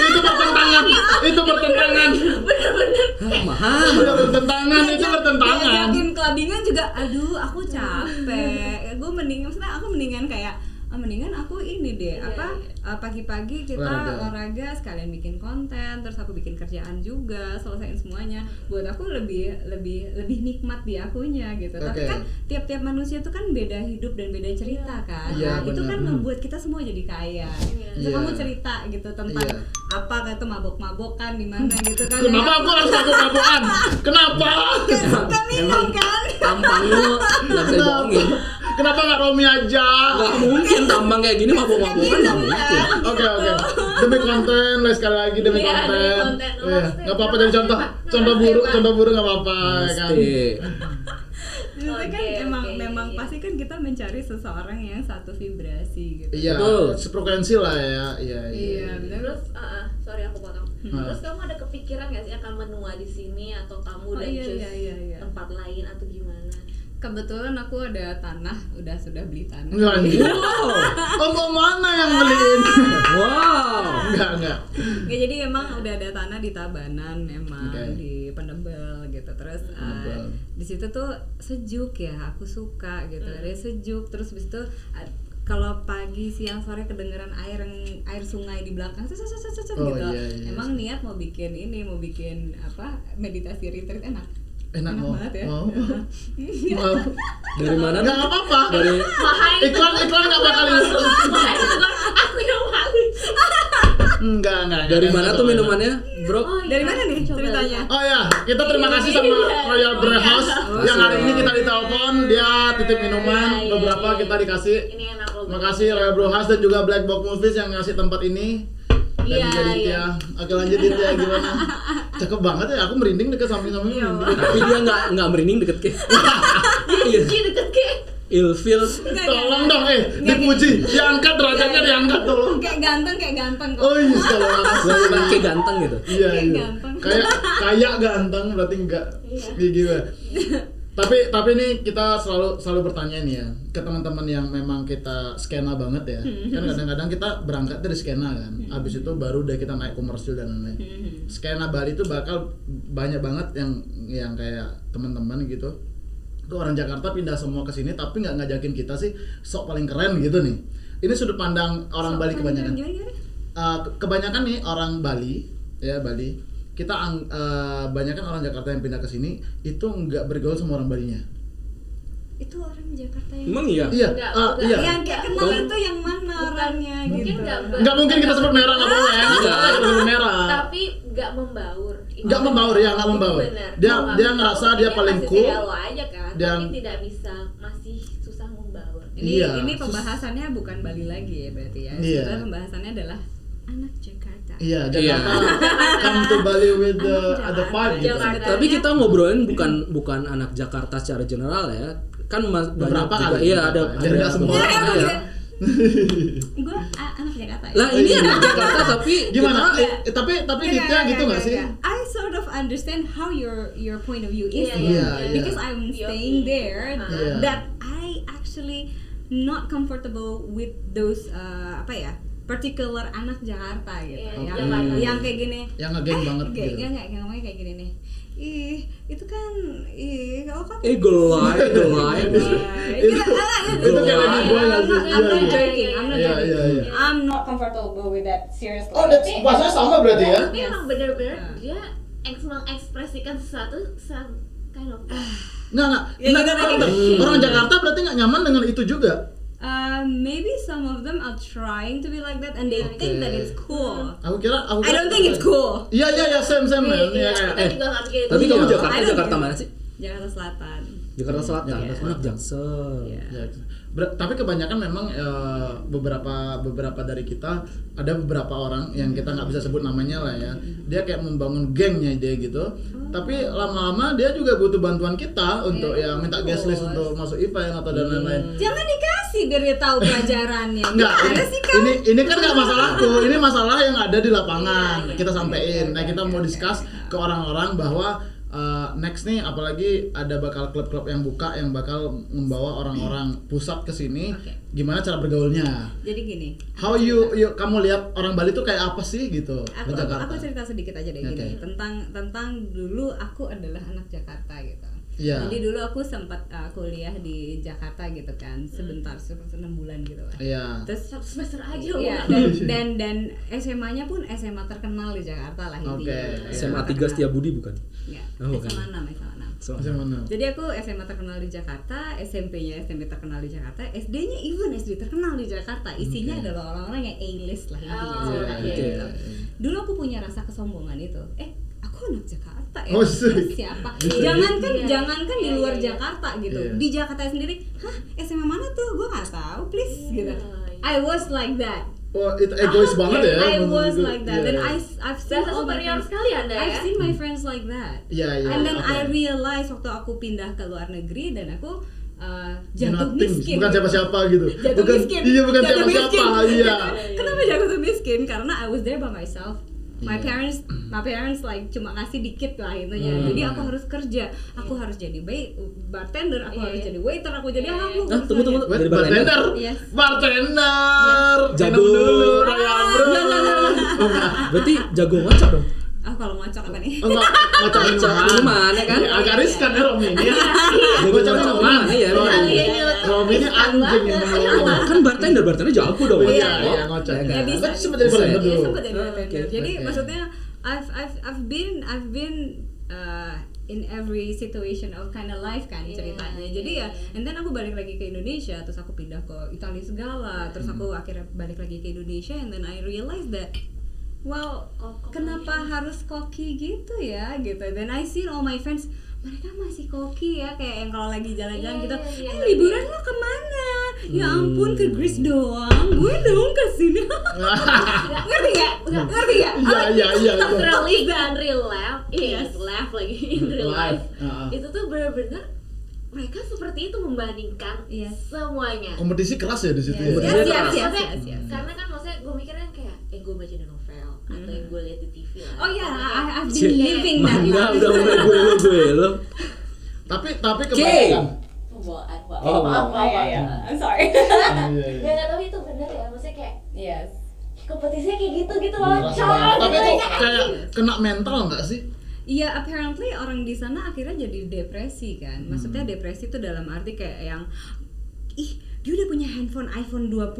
[SPEAKER 3] itu bertentangan itu bertentangan
[SPEAKER 6] bener-bener
[SPEAKER 1] Ah, mahal.
[SPEAKER 3] itu bertentangan itu bertentangan
[SPEAKER 5] Diajakin kelabingan juga, aduh aku capek. Gue mending, maksudnya aku mendingan kayak ah, mendingan aku ini deh
[SPEAKER 6] Iya,
[SPEAKER 5] apa
[SPEAKER 6] iya.
[SPEAKER 5] uh, pagi-pagi kita
[SPEAKER 3] Olahraga.
[SPEAKER 5] olahraga. sekalian bikin konten terus aku bikin kerjaan juga selesaiin semuanya buat aku lebih lebih lebih nikmat di akunya gitu tapi
[SPEAKER 3] Oke.
[SPEAKER 5] kan tiap-tiap manusia tuh kan beda hidup dan beda cerita kan
[SPEAKER 3] Iya,
[SPEAKER 5] nah, itu kan ngebuat kita semua jadi kaya Terus
[SPEAKER 3] Iya.
[SPEAKER 5] kamu cerita gitu tentang
[SPEAKER 3] Iya.
[SPEAKER 5] apa kayak tuh mabok-mabokan di mana gitu kan
[SPEAKER 3] kenapa aku harus mabuk-mabukan kenapa
[SPEAKER 5] suka minum kan
[SPEAKER 1] Tampang lu nggak bisa bohongin.
[SPEAKER 3] kenapa nggak Romi aja
[SPEAKER 1] Gak mungkin tampang kayak gini mabok-mabokan nggak mungkin.
[SPEAKER 3] Oke oke. Demi konten, lah sekali lagi demi
[SPEAKER 6] Iya,
[SPEAKER 3] konten.
[SPEAKER 6] demi konten.
[SPEAKER 3] Iya, nggak apa-apa jadi contoh, contoh buruk, contoh buruk nggak apa-apa kan.
[SPEAKER 1] Pasti.
[SPEAKER 5] Maksudnya kan
[SPEAKER 6] Oke,
[SPEAKER 5] emang
[SPEAKER 6] oke,
[SPEAKER 5] memang
[SPEAKER 6] iya.
[SPEAKER 5] pasti kan kita mencari seseorang yang satu vibrasi gitu.
[SPEAKER 3] Iya,
[SPEAKER 1] Betul.
[SPEAKER 3] sefrekuensi lah ya. Iya,
[SPEAKER 5] Iya, benar.
[SPEAKER 6] terus ah, ah, sorry aku potong
[SPEAKER 3] Hmm.
[SPEAKER 6] terus kamu ada kepikiran gak sih akan menua di sini atau kamu
[SPEAKER 5] Oh,
[SPEAKER 6] udah
[SPEAKER 5] iya, iya, iya, iya.
[SPEAKER 6] tempat lain atau gimana
[SPEAKER 5] Kebetulan aku ada tanah, udah sudah beli tanah.
[SPEAKER 1] Wow.
[SPEAKER 3] Om om mana yang beliin?
[SPEAKER 1] Wow.
[SPEAKER 3] Enggak enggak.
[SPEAKER 5] Nggak, jadi emang udah ada tanah di Tabanan emang
[SPEAKER 3] Oke.
[SPEAKER 5] di Pendebel gitu. Terus uh, di situ tuh sejuk ya, aku suka gitu.
[SPEAKER 6] Hmm.
[SPEAKER 5] Dia sejuk terus habis itu uh, kalau pagi siang sore kedengeran air yang air sungai di belakang cet, cet, cet, cet, cet,
[SPEAKER 3] Oh,
[SPEAKER 5] gitu
[SPEAKER 3] iya, iya.
[SPEAKER 5] emang niat mau bikin ini mau bikin apa meditasi retreat enak
[SPEAKER 3] Enak mau.
[SPEAKER 5] banget ya
[SPEAKER 3] Mau. Mau.
[SPEAKER 1] Dari mana?
[SPEAKER 3] Enggak
[SPEAKER 1] tuh?
[SPEAKER 3] apa-apa.
[SPEAKER 1] Dari
[SPEAKER 3] Iklan iklan enggak bakal
[SPEAKER 6] aku yang malu
[SPEAKER 3] Enggak enggak.
[SPEAKER 1] dari mana tuh minumannya, Bro?
[SPEAKER 6] Oh,
[SPEAKER 5] Dari
[SPEAKER 6] iya.
[SPEAKER 5] mana nih ceritanya?
[SPEAKER 3] Oh ya, kita terima kasih sama
[SPEAKER 6] Iya.
[SPEAKER 3] Royal Brew House yang hari ini kita ditelepon, dia titip minuman,
[SPEAKER 6] Iya, iya,
[SPEAKER 3] beberapa
[SPEAKER 6] iya.
[SPEAKER 3] kita dikasih.
[SPEAKER 6] ini enak loh
[SPEAKER 3] Terima kasih Royal Brew House dan juga Black Box Movies yang ngasih tempat ini. Dan
[SPEAKER 6] Iya,
[SPEAKER 3] juga Ditya.
[SPEAKER 6] iya.
[SPEAKER 3] Oke lanjut Ditya gimana? Cakep banget ya, aku merinding deket samping-samping
[SPEAKER 5] Iya,
[SPEAKER 3] merinding.
[SPEAKER 1] Tapi dia nggak nggak merinding deket ke. Iya.
[SPEAKER 6] Ih, deket kayak
[SPEAKER 1] Ilfil.
[SPEAKER 3] Tolong dong, eh, dipuji, diangkat derajatnya diangkat tolong.
[SPEAKER 5] kayak ganteng kayak ganteng kok
[SPEAKER 3] Oh iya, tolong
[SPEAKER 1] Gak kayak ganteng gitu.
[SPEAKER 3] Iya,
[SPEAKER 5] Kayak
[SPEAKER 3] iya.
[SPEAKER 5] ganteng.
[SPEAKER 3] Kayak kayak ganteng berarti enggak.
[SPEAKER 6] Iya.
[SPEAKER 3] Iya gimana? tapi tapi ini kita selalu selalu bertanya nih ya ke teman-teman yang memang kita skena banget ya. Kan kadang-kadang kita berangkat dari skena kan. Habis itu baru deh kita naik komersil dan lain-lain. Skena Bali itu bakal banyak banget yang yang kayak teman-teman gitu. Ke orang Jakarta pindah semua ke sini tapi nggak ngajakin kita sih sok paling keren gitu nih. Ini sudut pandang orang Bali kebanyakan? Uh, ke- kebanyakan nih orang Bali ya Bali kita ang, uh, banyak kan orang Jakarta yang pindah ke sini itu nggak bergaul sama orang Balinya.
[SPEAKER 5] Itu orang Jakarta yang
[SPEAKER 1] Emang iya?
[SPEAKER 3] iya
[SPEAKER 6] Enggak,
[SPEAKER 3] ah,
[SPEAKER 6] enggak.
[SPEAKER 3] iya.
[SPEAKER 5] Yang kayak kenal
[SPEAKER 1] Kamu-
[SPEAKER 5] itu yang mana orangnya
[SPEAKER 6] mungkin
[SPEAKER 5] gitu.
[SPEAKER 6] nggak ber-
[SPEAKER 3] nggak mungkin kita sebut merah nggak boleh. Nggak boleh kita sebut merah.
[SPEAKER 6] Tapi nggak membaur.
[SPEAKER 3] Nggak membaur, ya, nggak membaur.
[SPEAKER 6] benar.
[SPEAKER 3] Dia-
[SPEAKER 6] nggak
[SPEAKER 3] dia
[SPEAKER 6] membaur,
[SPEAKER 3] ngerasa dia paling
[SPEAKER 6] masih
[SPEAKER 3] cool.
[SPEAKER 6] aja kan tapi tidak bisa masih susah membaur.
[SPEAKER 5] Ini
[SPEAKER 3] Iya,
[SPEAKER 5] ini
[SPEAKER 3] sus-
[SPEAKER 5] pembahasannya bukan Bali lagi ya berarti ya.
[SPEAKER 3] Iya.
[SPEAKER 5] Sebenarnya pembahasannya adalah anak Jakarta
[SPEAKER 3] iya
[SPEAKER 1] Iya.
[SPEAKER 3] Jakarta come to Bali with the
[SPEAKER 5] Anak
[SPEAKER 3] other
[SPEAKER 5] Jakarta.
[SPEAKER 3] vibe gitu
[SPEAKER 6] Jakarta.
[SPEAKER 1] Tapi kita ngobrolin bukan bukan anak Jakarta secara general ya. Kan mas, banyak
[SPEAKER 3] Beberapa
[SPEAKER 1] juga
[SPEAKER 3] kali,
[SPEAKER 1] iya ada.
[SPEAKER 3] Jadi nggak semua orang
[SPEAKER 1] ya.
[SPEAKER 5] gue anak Jakarta Jakarta. ya.
[SPEAKER 1] Lah ini anak Jakarta tapi
[SPEAKER 3] Gimana?
[SPEAKER 1] kita-
[SPEAKER 3] Eh, eh, tapi tapi Ditya
[SPEAKER 5] enggak,
[SPEAKER 3] gitu nggak
[SPEAKER 5] enggak,
[SPEAKER 3] sih?
[SPEAKER 5] enggak. I sort of understand how your your point of view is
[SPEAKER 6] Iya,
[SPEAKER 5] ya.
[SPEAKER 3] iya, iya.
[SPEAKER 5] because I'm staying there
[SPEAKER 3] Iya.
[SPEAKER 5] that I actually not comfortable with those uh, apa ya particular anak Jakarta gitu
[SPEAKER 6] Iya,
[SPEAKER 5] yang
[SPEAKER 6] Jakarta.
[SPEAKER 5] yang kayak gini
[SPEAKER 3] Yang ngegeng banget
[SPEAKER 5] kayak
[SPEAKER 3] gitu.
[SPEAKER 5] enggak enggak kayak ngomongnya kayak gini nih ih itu kan ih kalau kan
[SPEAKER 1] eh gelai gelai
[SPEAKER 5] Itu,
[SPEAKER 3] itu kayak lagi boy sih?
[SPEAKER 5] I'm not
[SPEAKER 3] Iya, iya.
[SPEAKER 5] joking, I'm not
[SPEAKER 3] Iya,
[SPEAKER 5] joking.
[SPEAKER 3] iya, iya.
[SPEAKER 5] I'm not comfortable with that seriously.
[SPEAKER 3] Oh, that's bahasanya sama berarti ya?
[SPEAKER 6] tapi emang bener-bener dia eks mengekspresikan sesuatu kind of
[SPEAKER 3] Nggak, nggak.
[SPEAKER 5] Ya,
[SPEAKER 3] Nah,
[SPEAKER 5] gitu,
[SPEAKER 3] orang,
[SPEAKER 5] gitu.
[SPEAKER 3] orang Jakarta berarti nggak nyaman dengan itu juga.
[SPEAKER 5] Uh, maybe some of them are trying to be like that and they think that it's cool.
[SPEAKER 3] Aku kira, aku
[SPEAKER 5] I
[SPEAKER 3] kira
[SPEAKER 5] don't think it's cool.
[SPEAKER 3] Iya, iya, iya, same, same. Iya,
[SPEAKER 6] iya,
[SPEAKER 3] eh,
[SPEAKER 6] nggak mikir
[SPEAKER 1] tapi kamu
[SPEAKER 3] Iya.
[SPEAKER 1] Jakarta
[SPEAKER 5] I
[SPEAKER 1] Jakarta mana sih
[SPEAKER 5] Jakarta Selatan.
[SPEAKER 1] Jakarta Selatan
[SPEAKER 3] Jakarta
[SPEAKER 1] anak Jaksel
[SPEAKER 5] Iya.
[SPEAKER 3] Ber- tapi kebanyakan memang eh, beberapa beberapa dari kita ada beberapa orang yang kita nggak bisa sebut namanya lah ya dia kayak membangun gengnya dia gitu tapi lama-lama dia juga butuh bantuan kita untuk
[SPEAKER 5] Iya,
[SPEAKER 3] ya minta guest list untuk masuk event atau dan lain-lain
[SPEAKER 5] Jangan dikasih biar dia tahu pelajarannya.
[SPEAKER 3] Enggak, ini,
[SPEAKER 5] Gimana sih kamu?
[SPEAKER 3] ini ini kan nggak masalahku, ini masalah yang ada di lapangan. Kita sampein. Nah, kita mau discuss ke orang-orang bahwa uh, next nih apalagi ada bakal klub-klub yang buka yang bakal membawa orang-orang pusat ke sini.
[SPEAKER 5] Oke.
[SPEAKER 3] Gimana cara bergaulnya?
[SPEAKER 5] Jadi gini.
[SPEAKER 3] How you, you kamu lihat orang Bali tuh kayak apa sih gitu
[SPEAKER 5] Aku,
[SPEAKER 3] Jakarta?
[SPEAKER 5] aku cerita sedikit aja deh
[SPEAKER 3] Oke.
[SPEAKER 5] gini tentang tentang dulu aku adalah anak Jakarta gitu.
[SPEAKER 3] Iya.
[SPEAKER 5] Jadi dulu aku sempat uh, kuliah di Jakarta gitu kan, sebentar seperti enam bulan gitu lah.
[SPEAKER 3] Iya.
[SPEAKER 5] Terus
[SPEAKER 6] satu semester aja
[SPEAKER 5] Iya, dan dan dan SMA-nya pun SMA terkenal di Jakarta lah intinya.
[SPEAKER 3] Oke.
[SPEAKER 1] SMA 3 Setia Budi bukan
[SPEAKER 5] Ya,
[SPEAKER 1] Oh, bukan.
[SPEAKER 5] SMA 6, SMA 6.
[SPEAKER 1] So-
[SPEAKER 3] Masih mana?
[SPEAKER 5] Jadi aku SMA terkenal di Jakarta, SMP-nya SMP terkenal di Jakarta, SD-nya even SD terkenal di Jakarta. Isinya
[SPEAKER 3] Oke.
[SPEAKER 5] adalah orang-orang yang A-list lah intinya.
[SPEAKER 6] Oh,
[SPEAKER 5] ceritanya
[SPEAKER 6] iya,
[SPEAKER 5] gitu.
[SPEAKER 3] iya.
[SPEAKER 5] Dulu aku punya rasa kesombongan itu. Eh, aku anak Jakarta ya.
[SPEAKER 3] Oh,
[SPEAKER 5] siapa?
[SPEAKER 3] Bisa
[SPEAKER 5] Jangankan
[SPEAKER 6] Iya.
[SPEAKER 5] jangankan di
[SPEAKER 6] Iya,
[SPEAKER 5] luar
[SPEAKER 6] iya, iya.
[SPEAKER 5] Jakarta gitu.
[SPEAKER 3] Iya.
[SPEAKER 5] Di Jakarta sendiri, hah, SMA mana tuh? Gue nggak tahu, please gitu.
[SPEAKER 6] Iya, iya.
[SPEAKER 5] I was like that.
[SPEAKER 3] Oh, itu egois banget ya.
[SPEAKER 5] I was like that. Dan
[SPEAKER 3] iya.
[SPEAKER 5] I I've seen
[SPEAKER 6] Rasa superior
[SPEAKER 5] friends-
[SPEAKER 6] sekali anda ya
[SPEAKER 5] I've seen my friends like that.
[SPEAKER 3] Iya, iya.
[SPEAKER 5] And then
[SPEAKER 3] oke.
[SPEAKER 5] I realize waktu aku pindah ke luar negeri dan aku uh, jatuh
[SPEAKER 3] nothing.
[SPEAKER 5] miskin.
[SPEAKER 3] Bukan siapa-siapa gitu.
[SPEAKER 5] Jatuh
[SPEAKER 3] bukan,
[SPEAKER 5] miskin.
[SPEAKER 3] Iya, bukan
[SPEAKER 5] Jatuh
[SPEAKER 3] siapa-siapa. Iya.
[SPEAKER 5] Kenapa jatuh miskin? Karena I was there by myself. My
[SPEAKER 3] Iya.
[SPEAKER 5] parents, my parents like cuma kasih dikit lah intinya.
[SPEAKER 3] Hmm.
[SPEAKER 5] Jadi aku harus kerja, aku harus jadi ba- bartender, aku
[SPEAKER 6] Iya,
[SPEAKER 5] harus
[SPEAKER 6] iya.
[SPEAKER 5] jadi waiter, aku jadi apa?
[SPEAKER 6] iya.
[SPEAKER 5] aku
[SPEAKER 1] Ah, tunggu tunggu jadi bartender
[SPEAKER 3] bartender.
[SPEAKER 5] Yes.
[SPEAKER 3] Bartender.
[SPEAKER 1] Jago.
[SPEAKER 3] Minum dulu, Raya Bro.
[SPEAKER 1] berarti jago ngacak dong
[SPEAKER 5] Ah kalau ngacak apa nih?
[SPEAKER 3] Oh, enggak, ngacak
[SPEAKER 1] Ngacak
[SPEAKER 3] minuman.
[SPEAKER 1] minuman, ya kan?
[SPEAKER 3] Iya, Agak riskan ya Romi ini.
[SPEAKER 1] jago
[SPEAKER 3] Ngacak
[SPEAKER 1] ngacak
[SPEAKER 3] minuman.
[SPEAKER 1] minuman ya
[SPEAKER 3] Romi. Ini anjing yang ngomong.
[SPEAKER 1] kan bartender bartender jago dong
[SPEAKER 3] Oh, Iya,
[SPEAKER 5] Iya,
[SPEAKER 3] iya,
[SPEAKER 1] Ya
[SPEAKER 5] bisa.
[SPEAKER 3] Sempat jadi bartender
[SPEAKER 5] Iya,
[SPEAKER 3] dulu.
[SPEAKER 5] sempat jadi
[SPEAKER 1] Oh,
[SPEAKER 5] bartender. Jadi maksudnya I've I've I've been I've been uh, in every situation of kind of life kan
[SPEAKER 6] Iya,
[SPEAKER 5] ceritanya. Jadi
[SPEAKER 6] iya,
[SPEAKER 5] ya,
[SPEAKER 6] iya.
[SPEAKER 5] and then aku balik lagi ke Indonesia, terus aku pindah ke Italia segala, terus
[SPEAKER 3] Hmm.
[SPEAKER 5] aku akhirnya balik lagi ke Indonesia, and then I realized that well
[SPEAKER 6] Kok- kok
[SPEAKER 5] kenapa harus koki gitu ya gitu dan I see all my friends mereka masih koki ya kayak yang kalau lagi jalan-jalan
[SPEAKER 6] Iya,
[SPEAKER 5] gitu
[SPEAKER 6] iya, iya,
[SPEAKER 5] eh
[SPEAKER 6] iya.
[SPEAKER 5] liburan lo ke mana ya ampun ke Greece doang gue dong ke sini ngerti gak ngerti gak
[SPEAKER 3] Iya, iya, iya.
[SPEAKER 6] literally in real life iya
[SPEAKER 5] Yes.
[SPEAKER 6] laugh lagi in real
[SPEAKER 3] Live.
[SPEAKER 6] life
[SPEAKER 3] Ah, ah.
[SPEAKER 6] itu tuh benar-benar mereka seperti itu membandingkan
[SPEAKER 5] Yes.
[SPEAKER 6] semuanya
[SPEAKER 3] Kompetisi keras ya di situ
[SPEAKER 5] Yes,
[SPEAKER 3] ya.
[SPEAKER 5] yes, yes, yes,
[SPEAKER 6] Maksudnya,
[SPEAKER 5] yes, yes.
[SPEAKER 6] karena kan maksudnya gue mikirnya kayak eh gue baca di atau yang gue lihat di TV lah
[SPEAKER 5] oh ya
[SPEAKER 6] Atau
[SPEAKER 5] I,
[SPEAKER 6] kayak-
[SPEAKER 5] I've been living that life.
[SPEAKER 1] udah mulai gue lo gue lo
[SPEAKER 3] Tapi tapi kebanyakan.
[SPEAKER 6] maaf
[SPEAKER 1] Oh,
[SPEAKER 6] maaf maaf
[SPEAKER 5] iya, iya. I'm sorry
[SPEAKER 3] Iya, iya, iya.
[SPEAKER 6] ya nggak tahu itu bener ya maksudnya kayak
[SPEAKER 5] yes
[SPEAKER 6] kompetisinya kayak gitu gitu loh Cowok.
[SPEAKER 3] Tapi itu
[SPEAKER 6] gitu.
[SPEAKER 3] kayak kena mental nggak sih?
[SPEAKER 5] Iya, apparently orang di sana akhirnya jadi depresi kan. Maksudnya
[SPEAKER 3] Hmm.
[SPEAKER 5] depresi itu dalam arti kayak yang ih, dia udah punya handphone iPhone 20.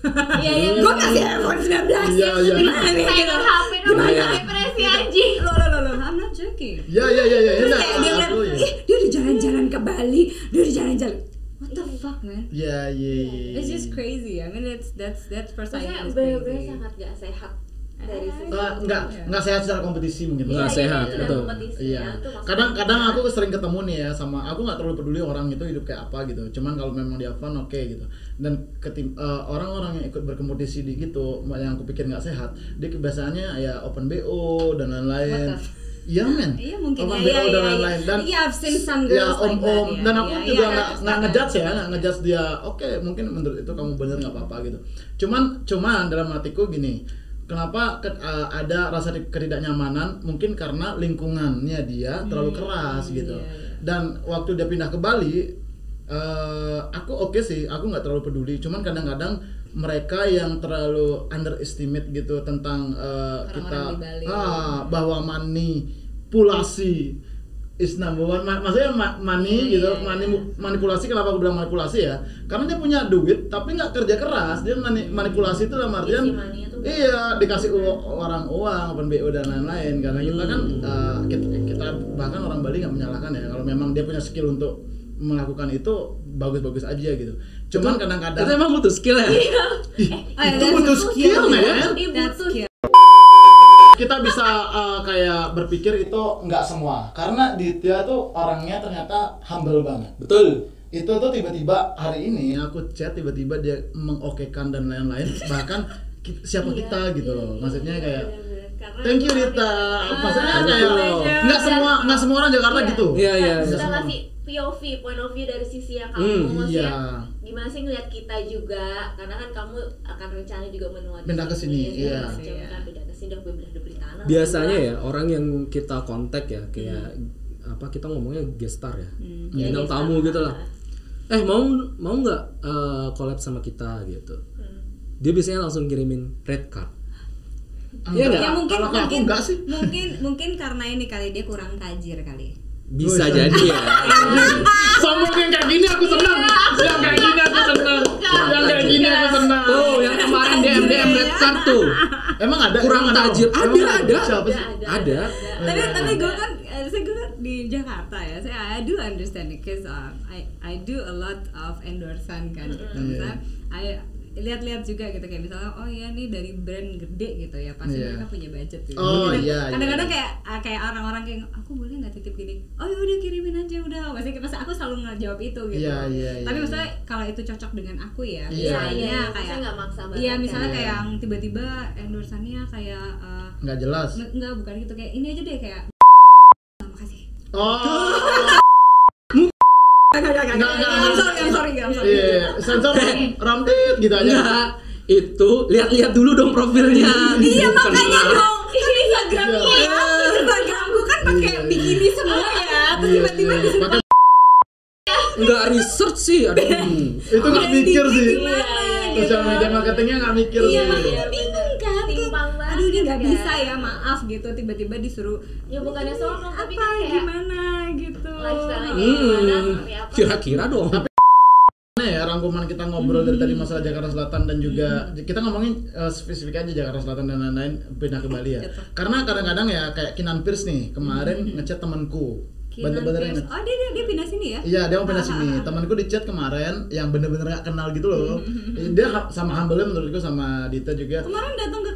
[SPEAKER 6] Iya, iya.
[SPEAKER 5] Gue kasih iPhone 19.
[SPEAKER 3] Iya, iya.
[SPEAKER 5] Gimana nih?
[SPEAKER 6] saya
[SPEAKER 5] Gitu.
[SPEAKER 6] HP depresi anjing
[SPEAKER 5] Lo lo lo lo, I'm not joking.
[SPEAKER 3] Iya iya iya iya.
[SPEAKER 5] Terus
[SPEAKER 3] iya,
[SPEAKER 5] kayak dia bilang,
[SPEAKER 3] aku ya.
[SPEAKER 5] ih, dia udah jalan-jalan ke Bali, dia udah jalan-jalan. What the fuck, man?
[SPEAKER 3] Iya iya iya.
[SPEAKER 5] It's just crazy. I mean, it's that's that's
[SPEAKER 6] maksudnya
[SPEAKER 5] is
[SPEAKER 6] bener-bener
[SPEAKER 5] crazy.
[SPEAKER 6] sangat gak sehat dari sisi
[SPEAKER 3] Eh, nggak
[SPEAKER 5] Iya.
[SPEAKER 3] nggak sehat secara kompetisi mungkin.
[SPEAKER 1] Nggak
[SPEAKER 6] Iya,
[SPEAKER 1] sehat,
[SPEAKER 6] itu udah
[SPEAKER 1] betul.
[SPEAKER 3] Iya.
[SPEAKER 6] ya.
[SPEAKER 3] Kadang-kadang aku sering ketemu nih ya sama aku nggak terlalu peduli orang itu hidup kayak apa gitu. Cuman kalau memang dia fun oke gitu. Dan ketim eh, orang-orang yang ikut berkompetisi di gitu yang aku pikir nggak sehat, dia kebiasaannya ya open BO dan lain-lain. Iya men.
[SPEAKER 5] Iya mungkin
[SPEAKER 3] Open
[SPEAKER 5] ya,
[SPEAKER 3] BO
[SPEAKER 5] iya,
[SPEAKER 3] dan
[SPEAKER 5] iya,
[SPEAKER 3] lain-lain
[SPEAKER 5] iya.
[SPEAKER 3] dan
[SPEAKER 5] Iya, I've seen some
[SPEAKER 3] ya
[SPEAKER 5] girls
[SPEAKER 3] om
[SPEAKER 5] like
[SPEAKER 3] om
[SPEAKER 5] that, ya.
[SPEAKER 3] dan aku
[SPEAKER 5] Iya,
[SPEAKER 3] juga
[SPEAKER 5] iya,
[SPEAKER 3] nggak
[SPEAKER 5] iya,
[SPEAKER 3] nggak
[SPEAKER 5] sepakat.
[SPEAKER 3] ngejudge ya nggak ngejudge dia oke mungkin menurut itu kamu bener nggak apa-apa gitu cuman cuman dalam hatiku gini kenapa ke- uh, ada rasa ketidaknyamanan mungkin karena lingkungannya dia terlalu keras gitu
[SPEAKER 5] iya, iya.
[SPEAKER 3] dan waktu dia pindah ke Bali eh, aku oke sih aku nggak terlalu peduli cuman kadang-kadang mereka yang terlalu underestimate gitu tentang eh, kita
[SPEAKER 5] Orang-orang di Bali.
[SPEAKER 3] ah bahwa manipulasi is number one Ma- maksudnya ma- money
[SPEAKER 5] Iya,
[SPEAKER 3] gitu
[SPEAKER 5] iya,
[SPEAKER 3] mani-
[SPEAKER 5] iya.
[SPEAKER 3] manipulasi kenapa aku bilang manipulasi ya karena dia punya duit tapi nggak kerja keras dia mani- manipulasi itu dalam artian
[SPEAKER 6] money
[SPEAKER 3] iya dikasih orang uang open BO dan lain-lain. Karena kita kan uh, kita, kita bahkan orang Bali nggak menyalahkan ya. Kalau memang dia punya skill untuk melakukan itu bagus-bagus aja gitu. Cuman kadang-kadang
[SPEAKER 1] Itu emang butuh skill ya?
[SPEAKER 3] Ih,
[SPEAKER 5] Oh, ya,
[SPEAKER 3] itu
[SPEAKER 5] that's
[SPEAKER 3] butuh skill
[SPEAKER 5] skill,
[SPEAKER 6] butuh
[SPEAKER 5] cute.
[SPEAKER 3] kita bisa uh, kayak berpikir itu nggak semua. Karena Ditya tuh orangnya ternyata humble banget.
[SPEAKER 1] Betul.
[SPEAKER 3] itu tuh tiba-tiba hari ini aku chat tiba-tiba dia mengokekan dan lain-lain. Bahkan siapa
[SPEAKER 6] Iya,
[SPEAKER 3] kita gitu loh
[SPEAKER 6] iya,
[SPEAKER 3] maksudnya
[SPEAKER 6] iya,
[SPEAKER 3] kayak
[SPEAKER 6] bener-bener. Karena
[SPEAKER 3] thank you
[SPEAKER 6] kita-
[SPEAKER 3] maksudnya
[SPEAKER 1] Ah,
[SPEAKER 3] kayak nggak semua nggak semua orang Jakarta
[SPEAKER 6] Iya.
[SPEAKER 3] gitu
[SPEAKER 1] Iya, iya.
[SPEAKER 6] Kita
[SPEAKER 3] iya.
[SPEAKER 6] kasih POV, point of view dari sisi yang
[SPEAKER 1] Hmm,
[SPEAKER 6] kamu maksudnya
[SPEAKER 3] iya.
[SPEAKER 6] gimana sih ngeliat kita juga karena kan kamu akan rencana juga menua di
[SPEAKER 3] Pindah ke sini, iya.
[SPEAKER 6] macam
[SPEAKER 5] Iya.
[SPEAKER 6] kan pindah ke sini udah tanah
[SPEAKER 1] Biasanya
[SPEAKER 6] udah.
[SPEAKER 1] ya orang yang kita kontak ya kayak apa kita ngomongnya guest star ya.
[SPEAKER 6] Iya,
[SPEAKER 1] Bintang
[SPEAKER 6] guest
[SPEAKER 1] tamu gitu lah. Eh mau mau nggak eh, collab sama kita gitu.
[SPEAKER 6] Hmm.
[SPEAKER 1] Dia biasanya langsung kirimin red card. Iya?
[SPEAKER 5] Ya mungkin
[SPEAKER 3] Kalau aku
[SPEAKER 5] mungkin
[SPEAKER 3] enggak sih.
[SPEAKER 5] mungkin mungkin karena ini kali dia kurang tajir kali.
[SPEAKER 1] Bisa
[SPEAKER 3] Wih,
[SPEAKER 1] jadi ya.
[SPEAKER 3] sombong yang kayak gini aku senang yang kayak gini aku senang yang kayak gini aku senang
[SPEAKER 1] Tuh yang kemarin DM DM red card tuh.
[SPEAKER 3] emang ada
[SPEAKER 1] Kurang
[SPEAKER 3] Emang
[SPEAKER 1] tajir.
[SPEAKER 3] Emang
[SPEAKER 1] Ada, ada.
[SPEAKER 3] siapa sih
[SPEAKER 1] Ada.
[SPEAKER 5] tapi tapi gue kan eh, saya gue kan di Jakarta ya saya I do understand it cause um, I I do a lot of endorsement kan gitu
[SPEAKER 3] Iya.
[SPEAKER 5] misalnya I lihat-lihat juga gitu kayak misalnya oh ya nih dari brand gede gitu ya pasti
[SPEAKER 3] Iya.
[SPEAKER 5] mereka punya budget gitu.
[SPEAKER 3] Oh,
[SPEAKER 5] Kadang-
[SPEAKER 3] iya, iya.
[SPEAKER 5] kadang-kadang kayak ah, kayak orang-orang kayak aku boleh nggak titip gini oh ya udah kirimin aja udah pasti pasti aku selalu ngejawab itu gitu
[SPEAKER 3] Iya, iya,
[SPEAKER 5] tapi
[SPEAKER 3] iya,
[SPEAKER 5] maksudnya kalau itu cocok dengan aku ya
[SPEAKER 3] Iya,
[SPEAKER 6] iya iya
[SPEAKER 5] misalnya
[SPEAKER 6] iya
[SPEAKER 5] kayak
[SPEAKER 6] saya nggak maksa banget
[SPEAKER 5] Iya misalnya
[SPEAKER 3] Iya.
[SPEAKER 5] kayak yang tiba-tiba endorsannya kayak eh,
[SPEAKER 3] nggak jelas
[SPEAKER 5] nge- enggak bukan gitu kayak ini aja deh kayak makasih
[SPEAKER 3] oh
[SPEAKER 5] Enggak. I'm sorry, I'm sorry, I'm sorry.
[SPEAKER 3] iya sensor gitu aja
[SPEAKER 1] Enggak. Itu lihat-lihat dulu dong profilnya.
[SPEAKER 5] Iya makanya dong. Kan Instagram
[SPEAKER 3] Iya.
[SPEAKER 5] iya. Instagramku kan pakai
[SPEAKER 3] Iya, iya.
[SPEAKER 5] bikini semua ya. Terus
[SPEAKER 3] Iya,
[SPEAKER 5] tiba-tiba
[SPEAKER 3] iya.
[SPEAKER 5] disuruh
[SPEAKER 3] Pakai-
[SPEAKER 1] Enggak research sih. Aduh.
[SPEAKER 3] itu nggak mikir sih
[SPEAKER 5] gitu.
[SPEAKER 3] sosial media marketingnya nggak mikir
[SPEAKER 5] Iya
[SPEAKER 3] sih
[SPEAKER 5] nggak
[SPEAKER 6] kan.
[SPEAKER 5] bisa ya maaf gitu tiba-tiba disuruh
[SPEAKER 6] ya bukannya sombong tapi
[SPEAKER 5] apa
[SPEAKER 6] kan kayak
[SPEAKER 5] gimana gitu.
[SPEAKER 6] gimana
[SPEAKER 1] Hmm.
[SPEAKER 6] seperti apa
[SPEAKER 1] Kira-kira dong.
[SPEAKER 3] Nah ya rangkuman kita ngobrol dari tadi masalah Jakarta Selatan dan juga kita ngomongin eh, spesifik aja Jakarta Selatan dan lain-lain pindah ke Bali ya.
[SPEAKER 5] Gitu.
[SPEAKER 3] Karena kadang-kadang ya kayak Kinan Pierce nih kemarin ngechat temanku. Bener-bener
[SPEAKER 5] Oh dia dia, dia pindah sini ya?
[SPEAKER 3] Iya dia mau pindah
[SPEAKER 5] Ah,
[SPEAKER 3] sini.
[SPEAKER 5] ah, ah.
[SPEAKER 3] Temanku di chat kemarin yang bener-bener gak kenal gitu loh. Dia sama humble menurutku sama Dita juga.
[SPEAKER 5] Kemarin datang ke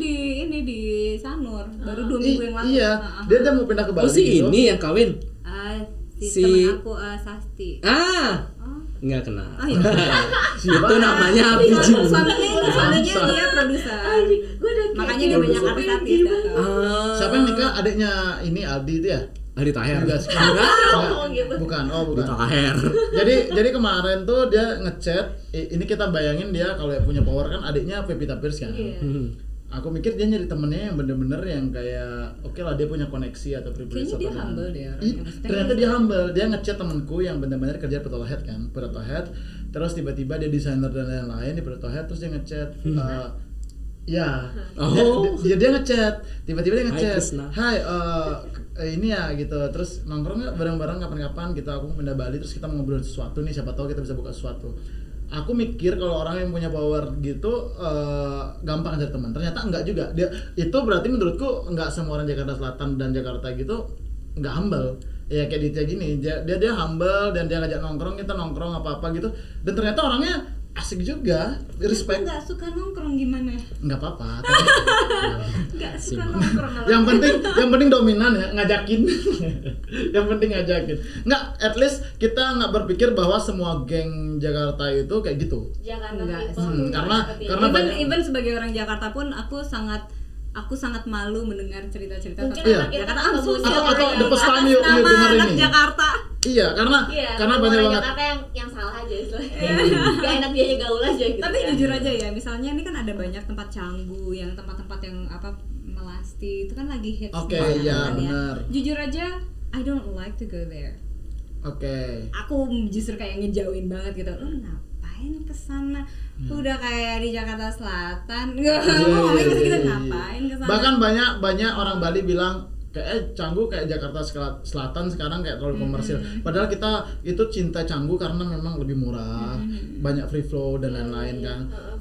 [SPEAKER 5] di ini di Sanur baru dua
[SPEAKER 3] I-
[SPEAKER 5] minggu yang lalu.
[SPEAKER 3] iya,
[SPEAKER 5] Ah, ah,
[SPEAKER 3] dia dia mau pindah ke Bali.
[SPEAKER 1] Oh si
[SPEAKER 3] gitu.
[SPEAKER 1] ini yang kawin.
[SPEAKER 5] ah. si,
[SPEAKER 1] Si-
[SPEAKER 5] temen aku ah, Sasti.
[SPEAKER 1] Ah,
[SPEAKER 5] Oh,
[SPEAKER 1] nggak kenal.
[SPEAKER 5] oh iya.
[SPEAKER 1] Itu namanya bijim.
[SPEAKER 5] Suaminya suaminya dia produser.
[SPEAKER 6] udah
[SPEAKER 5] Makanya dia banyak artis-artis.
[SPEAKER 1] Ah.
[SPEAKER 3] Siapa yang nikah? Adiknya ini Aldi itu ya?
[SPEAKER 1] Adi Taher. Enggak.
[SPEAKER 6] Oh, gitu.
[SPEAKER 3] Bukan, oh
[SPEAKER 1] Adi
[SPEAKER 3] bukan.
[SPEAKER 1] Taher.
[SPEAKER 3] jadi jadi kemarin tuh dia ngechat ini kita bayangin dia kalau punya power kan adiknya Pevita Pierce kan
[SPEAKER 6] Iya.
[SPEAKER 1] Hmm.
[SPEAKER 3] Aku mikir dia nyari temennya yang bener-bener yang kayak oke lah dia punya koneksi atau privilege
[SPEAKER 5] Kayaknya dia humble deh orangnya. Maksudnya
[SPEAKER 3] ternyata
[SPEAKER 5] kayak-
[SPEAKER 3] dia humble. Dia ngechat temenku yang bener-bener kerja di Petal Head kan Petal Head terus tiba-tiba dia desainer dan lain-lain di Petal Head terus dia ngechat eh, ya.
[SPEAKER 1] Oh.
[SPEAKER 3] dia, dia, dia ngechat. Tiba-tiba dia ngechat hai eh, eh, ini ya gitu. Terus nongkrong bareng-bareng kapan-kapan gitu. Aku pindah Bali terus kita mau ngobrol sesuatu nih. Siapa tahu kita bisa buka sesuatu aku mikir kalau orang yang punya power gitu eh, gampang cari teman. Ternyata enggak juga. Dia itu berarti menurutku enggak semua orang Jakarta Selatan dan Jakarta gitu enggak humble. Ya kayak Ditya gini dia dia, dia humble dan dia ngajak nongkrong kita nongkrong apa apa gitu. Dan ternyata orangnya asik juga. Respect.
[SPEAKER 5] Nggak suka nongkrong gimana?
[SPEAKER 3] nggak apa-apa.
[SPEAKER 5] Nggak suka nongkrong.
[SPEAKER 3] yang penting yang penting dominan ya ngajakin. Yang penting ngajakin. Nggak at least kita nggak berpikir bahwa semua geng Jakarta itu kayak gitu.
[SPEAKER 6] Jakarta
[SPEAKER 5] Enggak
[SPEAKER 6] people
[SPEAKER 3] Hmm, karena- karena
[SPEAKER 5] even
[SPEAKER 3] banyak-
[SPEAKER 5] even sebagai orang Jakarta pun aku sangat aku sangat malu mendengar cerita-cerita
[SPEAKER 6] Mungkin
[SPEAKER 5] tentang
[SPEAKER 6] anak
[SPEAKER 5] Jakarta.
[SPEAKER 6] Bagus.
[SPEAKER 5] sorry.
[SPEAKER 3] Atau- atau the first time you- you
[SPEAKER 5] nama
[SPEAKER 3] denger
[SPEAKER 5] anak
[SPEAKER 3] ini.
[SPEAKER 5] Jakarta.
[SPEAKER 3] Iya, karena
[SPEAKER 6] Iya,
[SPEAKER 3] karena banyak
[SPEAKER 6] orang
[SPEAKER 3] banget.
[SPEAKER 6] Jakarta yang yang salah aja istilahnya. Gak enak dia gaul aja gitu.
[SPEAKER 5] Tapi
[SPEAKER 6] kan.
[SPEAKER 5] jujur aja ya, misalnya ini kan ada banyak tempat canggu yang tempat-tempat yang apa melasti itu kan lagi hits
[SPEAKER 3] Oke,
[SPEAKER 5] sana
[SPEAKER 3] iya,
[SPEAKER 5] kan ya.
[SPEAKER 3] benar.
[SPEAKER 5] Jujur aja, I don't like to go there.
[SPEAKER 3] Oke.
[SPEAKER 5] Aku justru kayak ngejauhin banget gitu. Lu ngapain ke sana? Udah kayak di Jakarta Selatan.
[SPEAKER 3] Hmm. Iya,
[SPEAKER 5] ngomongnya
[SPEAKER 3] iya,
[SPEAKER 5] masih gitu
[SPEAKER 3] iya,
[SPEAKER 5] ngapain ke sana?
[SPEAKER 3] Bahkan banyak banyak orang Bali bilang kayak eh, Canggu kayak Jakarta Sel- Selatan sekarang kayak terlalu komersil. Padahal kita itu cinta Canggu karena memang lebih murah, banyak free flow dan lain-lain kan.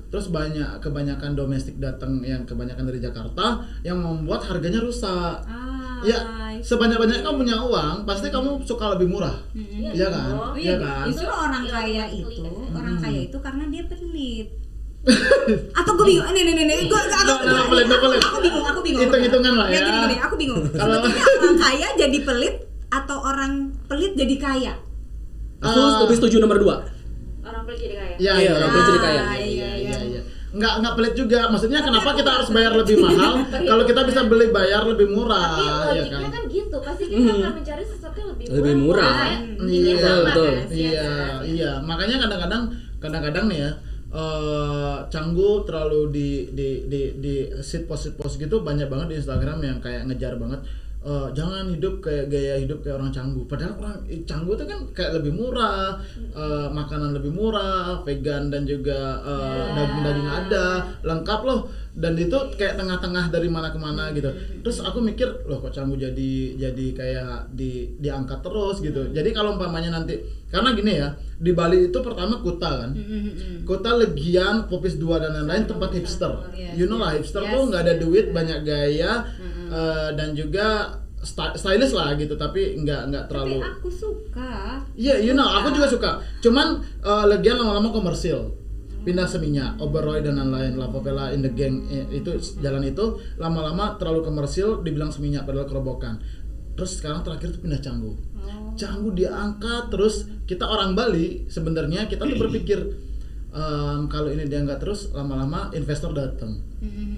[SPEAKER 3] Terus banyak kebanyakan domestik datang yang kebanyakan dari Jakarta yang membuat harganya rusak.
[SPEAKER 5] Ah,
[SPEAKER 3] Ya, sebanyak-banyaknya kamu punya uang, pasti kamu suka lebih murah.
[SPEAKER 6] Iya
[SPEAKER 3] Iya kan?
[SPEAKER 5] Oh
[SPEAKER 3] Iya
[SPEAKER 5] iya,
[SPEAKER 3] kan?
[SPEAKER 5] justru orang
[SPEAKER 6] Iya,
[SPEAKER 5] kaya
[SPEAKER 6] automatically
[SPEAKER 5] itu,
[SPEAKER 6] kan.
[SPEAKER 5] orang
[SPEAKER 3] Hmm.
[SPEAKER 5] kaya itu karena dia pelit. Atau gue bingung, nih nih nih, nih, gue aku,
[SPEAKER 3] nggak pelit.
[SPEAKER 5] aku bingung, aku bingung.
[SPEAKER 3] Hitung-hitungan lah
[SPEAKER 5] Nggak,
[SPEAKER 3] ya.
[SPEAKER 5] Gini, gini, aku bingung.
[SPEAKER 3] Kalau-
[SPEAKER 5] Sebetulnya orang kaya jadi pelit atau orang pelit jadi kaya?
[SPEAKER 1] Aku
[SPEAKER 3] Ah.
[SPEAKER 1] lebih setuju nomor dua.
[SPEAKER 6] Orang pelit jadi kaya.
[SPEAKER 3] Iya,
[SPEAKER 1] Iya,
[SPEAKER 3] iya,
[SPEAKER 1] orang pelit jadi kaya.
[SPEAKER 5] Ah, iya, iya.
[SPEAKER 3] iya. Nggak nggak pelit juga. Maksudnya kenapa kita harus bayar lebih mahal kalau kita bisa beli bayar lebih murah,
[SPEAKER 6] Tapi
[SPEAKER 3] ya kan?
[SPEAKER 6] kan gitu, pasti kita akan mencari sesuatu yang lebih murah.
[SPEAKER 1] Lebih murah.
[SPEAKER 6] Kayak
[SPEAKER 3] Iya,
[SPEAKER 6] ini sama
[SPEAKER 1] betul.
[SPEAKER 6] kan,
[SPEAKER 3] Iya,
[SPEAKER 6] kan?
[SPEAKER 3] iya. Makanya kadang-kadang kadang-kadang nih ya eh canggu terlalu di di di di sit post sit post gitu banyak banget di Instagram yang kayak ngejar banget eh, jangan hidup kayak gaya hidup kayak orang canggu. Padahal orang eh, canggu itu kan kayak lebih murah eh, makanan lebih murah vegan dan juga eh, daging-daging ada lengkap loh dan itu kayak tengah-tengah dari mana ke mana gitu terus aku mikir loh kok canggu jadi jadi kayak di diangkat terus gitu jadi kalau umpamanya nanti karena gini ya di Bali itu pertama Kuta kan Kota Legian, Popis 2 dan lain-lain tempat hipster. You know lah hipster tuh nggak ada duit, banyak gaya eh, dan juga sty- stylish lah gitu, tapi nggak nggak
[SPEAKER 5] Tapi
[SPEAKER 3] terlalu.
[SPEAKER 5] aku suka.
[SPEAKER 3] Iya, you know, aku juga suka. Cuman eh, Legian lama-lama komersil. Pindah Seminyak, Oberoi dan lain-lain, La Favela in the Gang eh, itu jalan itu lama-lama terlalu komersil dibilang Seminyak padahal kerobokan. Terus sekarang terakhir tuh pindah Canggu. Canggu diangkat terus kita orang Bali sebenarnya kita tuh berpikir em, kalau ini diangkat terus lama-lama investor datang.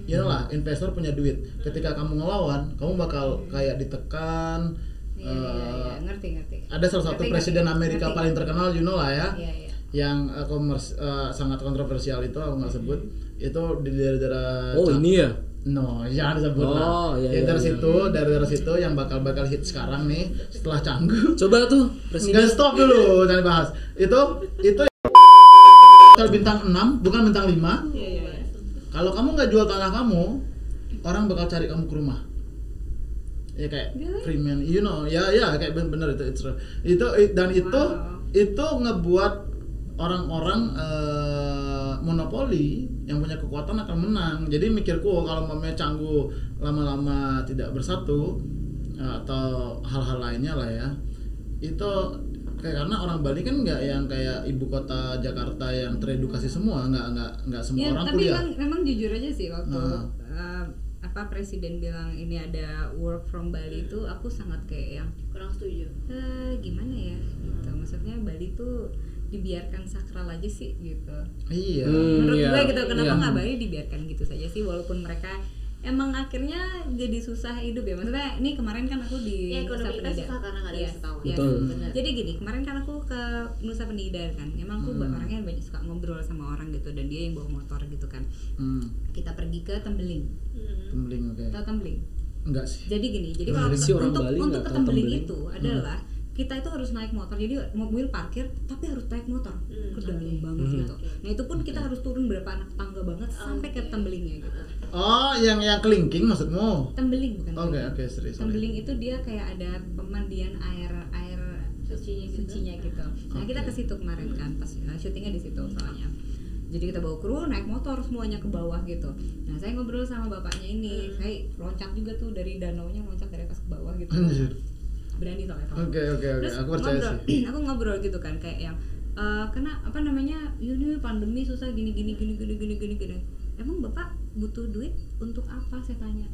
[SPEAKER 3] Ya lah, investor punya duit. Ketika kamu ngelawan, kamu bakal kayak ditekan. Eh,
[SPEAKER 5] ngerti ngerti.
[SPEAKER 3] ada salah satu
[SPEAKER 5] Ngerti,
[SPEAKER 3] presiden
[SPEAKER 5] ngerti,
[SPEAKER 3] Amerika
[SPEAKER 5] ngerti.
[SPEAKER 3] paling terkenal, you know lah ya,
[SPEAKER 5] Iya, iya.
[SPEAKER 3] Yang eh, komers- eh, sangat kontroversial itu aku nggak sebut. Itu di daerah-daerah
[SPEAKER 1] Oh, ini ya.
[SPEAKER 3] No, jangan disebut lah.
[SPEAKER 1] Oh, iya,
[SPEAKER 3] Ya,
[SPEAKER 1] iya,
[SPEAKER 3] dari
[SPEAKER 1] iya.
[SPEAKER 3] situ, dari daerah situ yang bakal bakal hit sekarang nih setelah Canggu.
[SPEAKER 1] Coba tuh presiden.
[SPEAKER 3] stop dulu, jangan bahas. Itu itu bakal bintang 6 bukan bintang 5.
[SPEAKER 5] Iya, iya, iya.
[SPEAKER 3] Kalau kamu nggak jual tanah kamu, orang bakal cari kamu ke rumah. Ya kayak
[SPEAKER 5] Really?
[SPEAKER 3] Freeman, you know, ya ya kayak ben- bener itu itu i- dan itu
[SPEAKER 5] Wow.
[SPEAKER 3] itu ngebuat orang-orang eh, monopoli yang punya kekuatan akan menang. Jadi mikirku kalau mamanya canggu lama-lama tidak bersatu eh, atau hal-hal lainnya lah ya, itu kayak karena orang Bali kan nggak yang kayak ibu kota Jakarta yang teredukasi semua, nggak nggak nggak semua
[SPEAKER 5] Ya,
[SPEAKER 3] orang
[SPEAKER 5] tapi
[SPEAKER 3] kuliah.
[SPEAKER 5] memang, memang jujur aja sih waktu
[SPEAKER 3] Nah.
[SPEAKER 5] uh, apa presiden bilang ini ada work from Bali itu aku sangat kayak yang
[SPEAKER 6] Kurang setuju.
[SPEAKER 5] eh, gimana ya gitu maksudnya Bali tuh dibiarkan sakral aja sih gitu
[SPEAKER 3] Iya.
[SPEAKER 1] Hmm,
[SPEAKER 5] menurut
[SPEAKER 1] iya,
[SPEAKER 5] gue gitu kenapa
[SPEAKER 1] iya.
[SPEAKER 5] nggak Bali dibiarkan gitu saja sih walaupun mereka emang akhirnya jadi susah hidup ya maksudnya ini kemarin kan aku di
[SPEAKER 6] Ya, ekonomi
[SPEAKER 5] Nusa
[SPEAKER 6] kita
[SPEAKER 5] Penida.
[SPEAKER 6] susah karena nggak ada
[SPEAKER 5] Yes,
[SPEAKER 6] wisatawan.
[SPEAKER 5] yes.
[SPEAKER 1] Betul.
[SPEAKER 5] Jadi gini kemarin kan aku ke Nusa Penida kan emang aku
[SPEAKER 3] Hmm.
[SPEAKER 5] orangnya banyak suka ngobrol sama orang gitu dan dia yang bawa motor gitu kan
[SPEAKER 3] Hmm.
[SPEAKER 5] kita pergi ke Tembeling
[SPEAKER 6] Hmm.
[SPEAKER 3] Tembeling oke.
[SPEAKER 5] tahu Tembeling
[SPEAKER 3] Enggak sih.
[SPEAKER 5] jadi gini jadi kalau untuk
[SPEAKER 1] Bali
[SPEAKER 5] untuk ke
[SPEAKER 1] tahu
[SPEAKER 5] Tembeling
[SPEAKER 1] Tembeling.
[SPEAKER 5] itu adalah kita itu harus naik motor jadi mobil parkir tapi harus naik motor
[SPEAKER 6] Hmm,
[SPEAKER 5] ke dalam
[SPEAKER 6] oke.
[SPEAKER 5] banget
[SPEAKER 1] Hmm.
[SPEAKER 5] gitu nah itu pun kita harus turun berapa anak tangga banget sampai ke Tembelingnya gitu
[SPEAKER 3] Oh, yang yang kelingking maksudmu?
[SPEAKER 5] Tembeling bukan
[SPEAKER 3] Oke,
[SPEAKER 5] Tembeling.
[SPEAKER 3] oke, serius. sorry.
[SPEAKER 5] Tembeling itu dia kayak ada pemandian air air
[SPEAKER 6] Sucinya gitu.
[SPEAKER 5] sucinya gitu. Nah kita ke situ kemarin kan pas uh, syutingnya di situ soalnya. Jadi kita bawa kru naik motor semuanya ke bawah gitu. Nah saya ngobrol sama bapaknya ini,
[SPEAKER 3] Hmm.
[SPEAKER 5] saya loncat juga tuh dari danau nya loncat dari atas ke bawah gitu.
[SPEAKER 3] Anjir.
[SPEAKER 5] Berani soalnya. soalnya.
[SPEAKER 3] Oke, oke, oke.
[SPEAKER 5] Terus
[SPEAKER 3] Aku percaya
[SPEAKER 5] ngobrol,
[SPEAKER 3] sih.
[SPEAKER 5] aku ngobrol gitu kan kayak yang eh kena apa namanya ini pandemi susah gini gini gini gini gini gini gini emang bapak butuh duit untuk apa saya tanya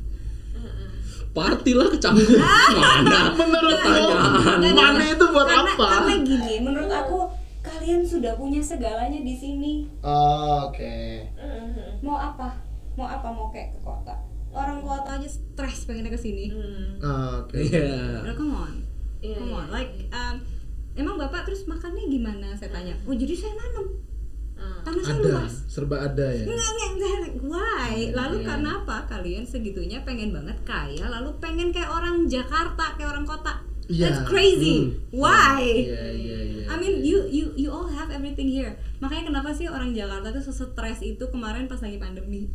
[SPEAKER 1] Party lah ke Canggu. Mana?
[SPEAKER 3] Menurut
[SPEAKER 1] Pertanyaan.
[SPEAKER 3] lo, money itu buat
[SPEAKER 5] karena,
[SPEAKER 3] apa?
[SPEAKER 5] karena gini menurut aku kalian sudah punya segalanya di sini
[SPEAKER 3] Oh, Oke.
[SPEAKER 5] mau apa mau apa mau kayak ke kota orang pengennya ke sini.
[SPEAKER 6] Hmm.
[SPEAKER 3] Ah, Oke.
[SPEAKER 1] Iya.
[SPEAKER 5] Nah, come on.
[SPEAKER 6] Iya,
[SPEAKER 5] Come
[SPEAKER 6] iya,
[SPEAKER 5] on. Like um, emang Bapak terus makannya gimana? Saya tanya. Oh, jadi saya nanam.
[SPEAKER 6] Ah.
[SPEAKER 5] Tanah saya
[SPEAKER 3] Ada,
[SPEAKER 5] luas.
[SPEAKER 3] serba ada ya.
[SPEAKER 5] Enggak, enggak, enggak. Why? Lalu
[SPEAKER 6] Iya.
[SPEAKER 5] karena apa kalian segitunya pengen banget kaya lalu pengen kayak orang Jakarta, kayak orang kota?
[SPEAKER 3] Iya.
[SPEAKER 5] That's crazy. Why?
[SPEAKER 3] Iya, iya, iya.
[SPEAKER 5] I mean you you you all have everything here. Makanya kenapa sih orang Jakarta tuh sesetres itu kemarin pas lagi pandemi?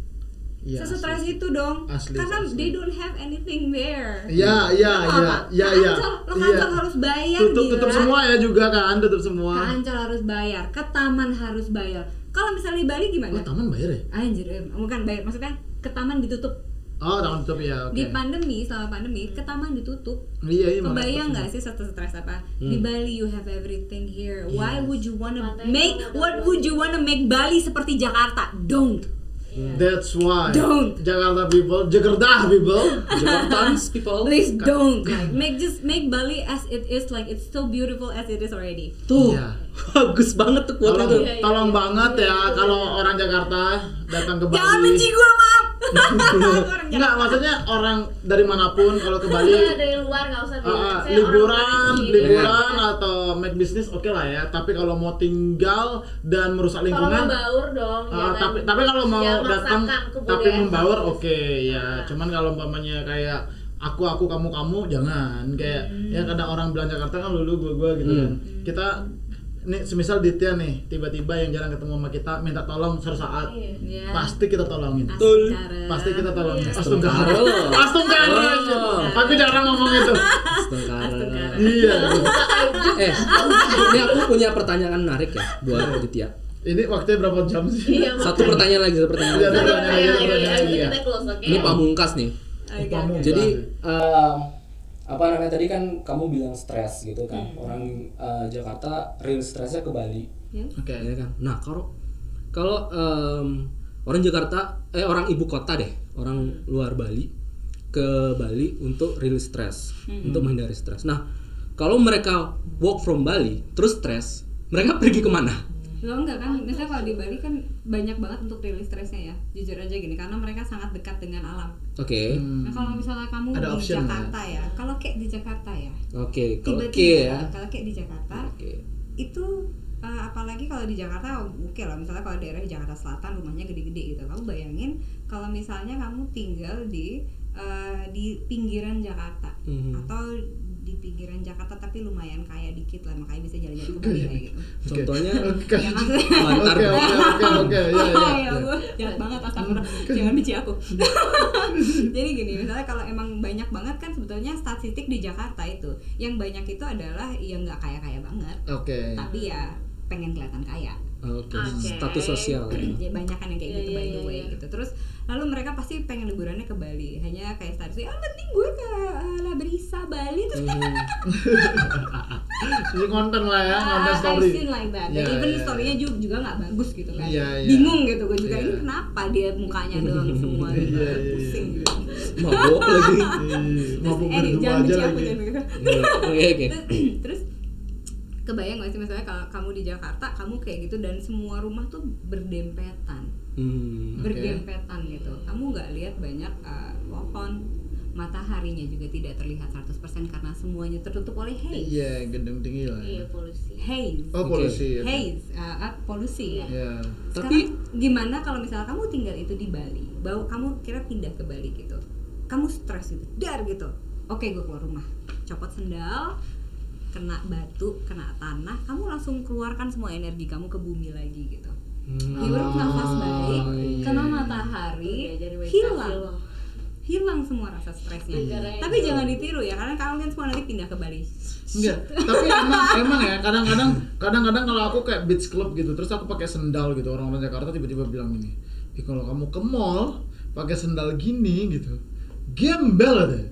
[SPEAKER 3] Iya,
[SPEAKER 5] Sesetres
[SPEAKER 3] asli.
[SPEAKER 5] itu dong.
[SPEAKER 3] Asli,
[SPEAKER 5] Karena
[SPEAKER 3] asli.
[SPEAKER 5] they don't have anything there.
[SPEAKER 3] Iya, iya, iya,
[SPEAKER 5] apa?
[SPEAKER 3] iya, iya.
[SPEAKER 5] Lo
[SPEAKER 3] Iya.
[SPEAKER 5] kantor harus bayar
[SPEAKER 3] Tutup, tutup
[SPEAKER 5] gila.
[SPEAKER 3] semua ya juga kan, tutup semua.
[SPEAKER 5] Ke Ancol harus bayar, ke taman harus bayar. Kalau misalnya di Bali gimana?
[SPEAKER 3] Oh, taman bayar ya?
[SPEAKER 5] Anjir, eh, bukan bayar. Maksudnya ke taman ditutup.
[SPEAKER 3] Oh, taman tutup ya, oke.
[SPEAKER 5] Di pandemi, selama pandemi, ke taman ditutup.
[SPEAKER 3] Iya, iya.
[SPEAKER 5] Kebayang nggak sih satu stres apa?
[SPEAKER 3] Hmm.
[SPEAKER 5] Di Bali you have everything here. Why
[SPEAKER 3] Yes.
[SPEAKER 5] would you wanna
[SPEAKER 6] Pantai
[SPEAKER 5] make what would you wanna make Bali seperti Jakarta? Don't.
[SPEAKER 3] That's why.
[SPEAKER 5] Don't.
[SPEAKER 3] Jakarta people, Jakarta people.
[SPEAKER 1] Jakartans people.
[SPEAKER 5] Please don't. Like, make just make Bali as it is like it's so beautiful as it is already.
[SPEAKER 1] Tuh.
[SPEAKER 3] Iya.
[SPEAKER 1] Bagus banget tuh
[SPEAKER 3] Tolong,
[SPEAKER 1] itu.
[SPEAKER 6] Iya, iya,
[SPEAKER 3] tolong
[SPEAKER 6] iya.
[SPEAKER 3] banget
[SPEAKER 6] Iya,
[SPEAKER 3] ya
[SPEAKER 6] itu
[SPEAKER 3] kalau orang Jakarta datang ke Bali.
[SPEAKER 5] Jangan benci gua, Mam. Orang
[SPEAKER 3] Enggak, maksudnya orang dari mana pun kalau ke Bali
[SPEAKER 6] Iya, dari luar nggak usah
[SPEAKER 3] Ah, ah,
[SPEAKER 6] saya
[SPEAKER 3] liburan,
[SPEAKER 6] sini.
[SPEAKER 3] liburan atau make business oke lah ya. Tapi kalau mau tinggal dan merusak
[SPEAKER 6] Kalau
[SPEAKER 3] lingkungan,
[SPEAKER 6] membaur dong jangan-
[SPEAKER 3] tapi tapi kalau mau
[SPEAKER 6] jangan
[SPEAKER 3] datang tapi membaur oke ya.
[SPEAKER 6] Ah.
[SPEAKER 3] Cuman kalau umpamanya kayak aku aku kamu kamu jangan kayak
[SPEAKER 6] Hmm.
[SPEAKER 3] ya kadang orang bilang Jakarta kan lulu gua gua gitu kan. Kita nih semisal Ditya nih tiba-tiba yang jarang ketemu sama kita minta tolong suatu saat
[SPEAKER 6] Iya.
[SPEAKER 5] Iya.
[SPEAKER 3] pasti kita tolongin.
[SPEAKER 1] Betul.
[SPEAKER 3] Pasti kita tolongin.
[SPEAKER 6] Iya.
[SPEAKER 3] Astungkara.
[SPEAKER 1] Astungkara.
[SPEAKER 3] Astungkara. Tapi jarang ngomong itu.
[SPEAKER 1] Astagfirullah.
[SPEAKER 3] Iya.
[SPEAKER 1] Eh, ini aku punya pertanyaan menarik ya buat Ditya.
[SPEAKER 3] Ini waktunya berapa jam sih?
[SPEAKER 6] Iya,
[SPEAKER 1] Satu pertanyaan lagi, satu pertanyaan
[SPEAKER 3] Iya,
[SPEAKER 1] lagi.
[SPEAKER 3] satu
[SPEAKER 6] Satu
[SPEAKER 3] pertanyaan
[SPEAKER 6] pertanyaan
[SPEAKER 3] lagi?
[SPEAKER 1] Ini pamungkas nih. Jadi
[SPEAKER 7] Em, apa namanya tadi kan kamu bilang stres gitu kan
[SPEAKER 5] Hmm.
[SPEAKER 7] orang eh, Jakarta real stresnya ke Bali
[SPEAKER 5] Ya.
[SPEAKER 3] Oke.
[SPEAKER 1] ya kan. Nah, kalau kalau em, orang Jakarta eh orang ibu kota deh, orang luar Bali ke Bali untuk real stress, untuk menghindari stres. Nah, kalau mereka work from Bali terus stres, mereka pergi ke mana?
[SPEAKER 5] Lo enggak kan, misalnya kalau di Bali kan banyak banget untuk rilis stresnya ya. Jujur aja gini, karena mereka sangat dekat dengan alam.
[SPEAKER 1] Oke,
[SPEAKER 5] Nah kalau misalnya kamu
[SPEAKER 3] Ada
[SPEAKER 5] di
[SPEAKER 3] option
[SPEAKER 5] Jakarta ya, kalau kayak di Jakarta ya
[SPEAKER 1] oke, kalau oke
[SPEAKER 5] Tiba-tiba,
[SPEAKER 1] ya.
[SPEAKER 5] kalau kayak di Jakarta
[SPEAKER 1] Oke.
[SPEAKER 5] itu uh, apalagi kalau di Jakarta oke lah misalnya kalau daerah Jakarta Selatan rumahnya gede-gede gitu. Kamu bayangin kalau misalnya kamu tinggal di uh, di pinggiran Jakarta
[SPEAKER 1] Mhm.
[SPEAKER 5] atau di pinggiran Jakarta tapi lumayan kaya dikit lah makanya bisa jalan-jalan ke Bali kayak gitu
[SPEAKER 1] Contohnya
[SPEAKER 3] Oke.
[SPEAKER 5] ya maksudnya
[SPEAKER 1] Lantar
[SPEAKER 3] Oke, oke, oke, oke. Iya, iya.
[SPEAKER 5] ya Allah, jahat banget astagfirullah. Jangan benci aku. Jadi gini, misalnya kalau emang banyak banget kan sebetulnya statistik di Jakarta itu, yang banyak itu adalah yang nggak kaya-kaya banget,
[SPEAKER 3] Oke.
[SPEAKER 5] tapi ya pengen kelihatan kaya.
[SPEAKER 1] Oke,
[SPEAKER 6] Oke.
[SPEAKER 1] status sosial.
[SPEAKER 5] Ya, banyak kan yang kayak
[SPEAKER 6] Iya,
[SPEAKER 5] gitu
[SPEAKER 6] iya,
[SPEAKER 5] by the
[SPEAKER 6] iya,
[SPEAKER 5] way
[SPEAKER 6] iya.
[SPEAKER 5] gitu. Terus lalu mereka pasti pengen liburannya ke Bali. Hanya kayak status, ah penting gue ke uh, Labrisa Bali terus
[SPEAKER 1] Mhm.
[SPEAKER 3] Jadi konten lah ya, konten
[SPEAKER 5] Ah,
[SPEAKER 3] story.
[SPEAKER 5] I've seen like that. Dan
[SPEAKER 3] Iya,
[SPEAKER 5] even
[SPEAKER 3] iya,
[SPEAKER 5] storynya juga juga nggak bagus gitu kan.
[SPEAKER 3] Iya, iya.
[SPEAKER 5] Bingung gitu gue juga
[SPEAKER 3] Iya.
[SPEAKER 5] ini kenapa dia mukanya doang semua gitu.
[SPEAKER 3] Iya, iya,
[SPEAKER 5] Pusing
[SPEAKER 3] iya.
[SPEAKER 5] gitu.
[SPEAKER 1] Mabok lagi.
[SPEAKER 5] Eh
[SPEAKER 3] berdua
[SPEAKER 5] jangan
[SPEAKER 3] aja lagi.
[SPEAKER 1] Oke, oke.
[SPEAKER 5] Terus, terus kebayang gak sih misalnya kalau kamu di Jakarta kamu kayak gitu dan semua rumah tuh berdempetan
[SPEAKER 1] Hmm.
[SPEAKER 3] Oke.
[SPEAKER 5] berdempetan gitu kamu nggak lihat banyak uh, pohon mataharinya juga tidak terlihat 100% karena semuanya tertutup oleh haze
[SPEAKER 3] Iya, gedung tinggi lah.
[SPEAKER 6] Iya polusi.
[SPEAKER 5] haze
[SPEAKER 3] Oh, polusi. ya.
[SPEAKER 5] haze uh, uh, polusi ya
[SPEAKER 3] Iya.
[SPEAKER 1] Tapi-
[SPEAKER 5] gimana kalau misalnya kamu tinggal itu di Bali bawa kamu kira pindah ke Bali gitu kamu stres gitu dar gitu oke gue keluar rumah copot sendal kena batu kena tanah kamu langsung keluarkan semua energi kamu ke bumi lagi gitu
[SPEAKER 1] Hmm.
[SPEAKER 5] hirup nafas baik
[SPEAKER 1] iya.
[SPEAKER 5] kena matahari hilang hilang semua rasa stresnya
[SPEAKER 6] yang
[SPEAKER 5] tapi jangan ditiru ya karena kalian semua nanti pindah ke Bali
[SPEAKER 3] Enggak, tapi emang emang ya kadang-kadang kadang-kadang kalau aku kayak beach club gitu, terus aku pakai sendal gitu, orang-orang Jakarta tiba-tiba bilang gini, "Ih, kalau kamu ke mall pakai sendal gini gitu, gembel deh."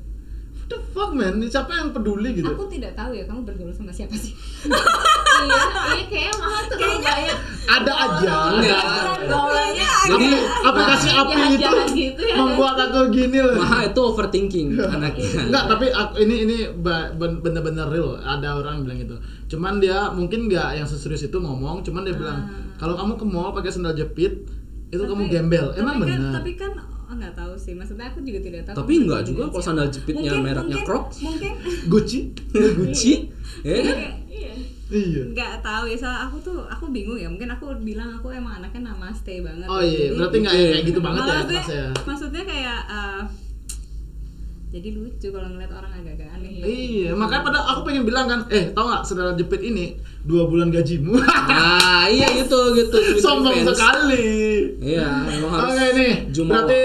[SPEAKER 3] What the fuck man? Siapa yang peduli gitu?
[SPEAKER 5] aku tidak tahu ya kamu bergaul sama siapa sih
[SPEAKER 6] iya, iya kayaknya mahal tuh kalau banyak
[SPEAKER 3] Ada aja.
[SPEAKER 6] Gaulannya
[SPEAKER 1] Jadi
[SPEAKER 3] Aplikasi api itu
[SPEAKER 6] jahat-jahat gitu ya.
[SPEAKER 3] membuat aku gini loh.
[SPEAKER 1] Maha itu overthinking anaknya.
[SPEAKER 3] Enggak, tapi aku, ini ini bener-bener real. Ada orang bilang gitu. Cuman dia mungkin nggak yang seserius itu ngomong, cuman dia bilang kalau kamu ke mall pakai sendal jepit itu kamu gembel. Emang
[SPEAKER 5] kan,
[SPEAKER 3] benar.
[SPEAKER 5] tapi kan oh nggak tahu sih. Maksudnya aku juga tidak tahu
[SPEAKER 1] Tapi
[SPEAKER 5] berhubungan
[SPEAKER 1] juga kalau sandal jepitnya
[SPEAKER 5] Mungkin-
[SPEAKER 1] mereknya
[SPEAKER 5] mungkin-
[SPEAKER 1] Crocs.
[SPEAKER 5] mungkin.
[SPEAKER 3] Gucci.
[SPEAKER 1] Gucci. Ya kan?
[SPEAKER 6] iya.
[SPEAKER 3] Iya.
[SPEAKER 5] Nggak tahu ya soal aku tuh aku bingung ya. Mungkin aku bilang aku emang anaknya namaste banget
[SPEAKER 3] oh
[SPEAKER 5] ya.
[SPEAKER 3] iya berarti nggak kayak gitu banget ya
[SPEAKER 5] maksudnya,
[SPEAKER 3] kelasnya
[SPEAKER 5] maksudnya kayak eh, jadi lucu kalau ngeliat orang agak-agak aneh ya.
[SPEAKER 3] Iya, makanya pada aku pengen bilang kan, eh tau nggak saudara jepit ini dua bulan gajimu,
[SPEAKER 1] nah iya gitu gitu
[SPEAKER 3] sombong
[SPEAKER 1] Revenge.
[SPEAKER 3] sekali.
[SPEAKER 1] iya emang harus
[SPEAKER 3] Oke nih,
[SPEAKER 1] jumawa.
[SPEAKER 3] berarti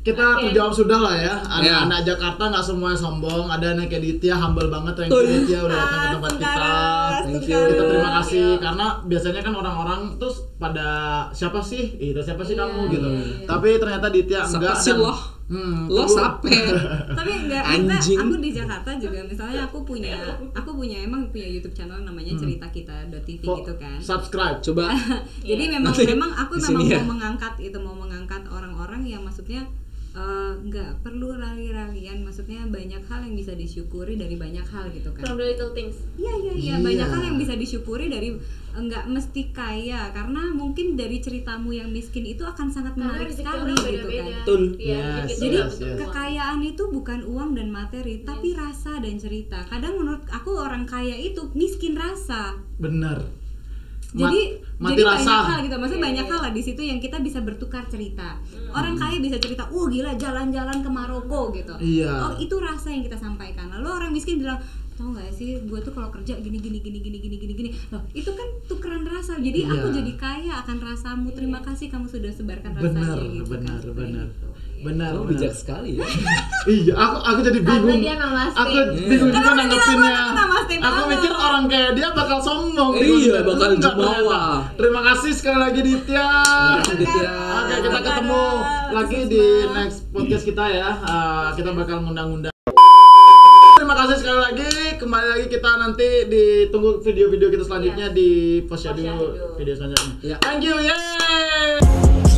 [SPEAKER 3] kita terjawab sudah lah ya.
[SPEAKER 1] Iya.
[SPEAKER 3] Anak-anak Jakarta nggak semua sombong, ada yang kayak Ditya humble banget, you Ditya udah datang ke tempat kita.
[SPEAKER 1] Thank you.
[SPEAKER 3] Kita terima kasih karena biasanya kan orang-orang terus pada siapa sih? Itu siapa sih kamu gitu. Tapi ternyata Ditya
[SPEAKER 1] Siapa
[SPEAKER 3] enggak
[SPEAKER 1] sih
[SPEAKER 3] dan-
[SPEAKER 1] lo?
[SPEAKER 3] Hmm,
[SPEAKER 1] lo sape
[SPEAKER 5] tapi enggak
[SPEAKER 1] Anjing.
[SPEAKER 5] aku di Jakarta juga misalnya aku punya aku punya emang punya YouTube channel namanya cerita kita TV
[SPEAKER 3] Fo-
[SPEAKER 5] gitu kan
[SPEAKER 3] Subscribe.
[SPEAKER 1] coba
[SPEAKER 5] jadi memang
[SPEAKER 1] Nanti
[SPEAKER 5] memang aku memang mau
[SPEAKER 1] ya.
[SPEAKER 5] mengangkat itu mau mengangkat orang-orang yang maksudnya eh, nggak perlu rali-ralian maksudnya banyak hal yang bisa disyukuri dari banyak hal gitu kan
[SPEAKER 6] from the little things
[SPEAKER 5] Iya iya iya
[SPEAKER 3] Iya.
[SPEAKER 5] banyak hal yang bisa disyukuri dari enggak mesti kaya karena mungkin dari ceritamu yang miskin itu akan sangat
[SPEAKER 6] karena
[SPEAKER 5] menarik sekali
[SPEAKER 6] orang
[SPEAKER 5] gitu kan.
[SPEAKER 1] Betul.
[SPEAKER 6] iya
[SPEAKER 3] Yes,
[SPEAKER 5] Jadi
[SPEAKER 6] nggak
[SPEAKER 3] yes, yes.
[SPEAKER 5] kekayaan itu bukan uang dan materi, tapi rasa dan cerita. Kadang menurut aku orang kaya itu miskin rasa.
[SPEAKER 3] Benar.
[SPEAKER 5] Jadi
[SPEAKER 3] mati
[SPEAKER 5] jadi
[SPEAKER 3] rasa.
[SPEAKER 5] banyak hal gitu. Maksudnya
[SPEAKER 6] Iya,
[SPEAKER 5] banyak
[SPEAKER 6] iya.
[SPEAKER 5] hal lah di situ yang kita bisa bertukar cerita. Orang kaya bisa cerita, "Oh, gila jalan-jalan ke Maroko" gitu.
[SPEAKER 3] Iya.
[SPEAKER 5] Oh, itu rasa yang kita sampaikan. Lalu orang miskin bilang, "Tahu nggak sih, gue tuh kalau kerja gini gini gini gini gini gini gini." Loh, itu kan tukeran rasa. Jadi
[SPEAKER 3] Iya.
[SPEAKER 5] aku jadi kaya akan rasamu. Terima kasih kamu sudah sebarkan rasanya
[SPEAKER 3] Benar,
[SPEAKER 5] gitu
[SPEAKER 3] benar,
[SPEAKER 5] kan.
[SPEAKER 3] benar. Benar, benar.
[SPEAKER 1] bijak sekali ya
[SPEAKER 3] Iya, aku aku jadi bingung.
[SPEAKER 6] dia.
[SPEAKER 3] Aku bingung juga nanggepinnya. Aku mikir orang kayak dia bakal sombong.
[SPEAKER 1] Iya, bakal jumawa.
[SPEAKER 3] Terima kasih sekali lagi
[SPEAKER 1] Ditya.
[SPEAKER 3] Oke, kita ketemu lagi di next podcast kita ya. Uh, kita bakal ngundang-undang. Terima kasih sekali lagi. Kembali lagi kita nanti ditunggu video-video kita selanjutnya di Posyandu
[SPEAKER 6] Posyandu.
[SPEAKER 3] video selanjutnya.
[SPEAKER 1] Ya.
[SPEAKER 3] Thank you. Yeay.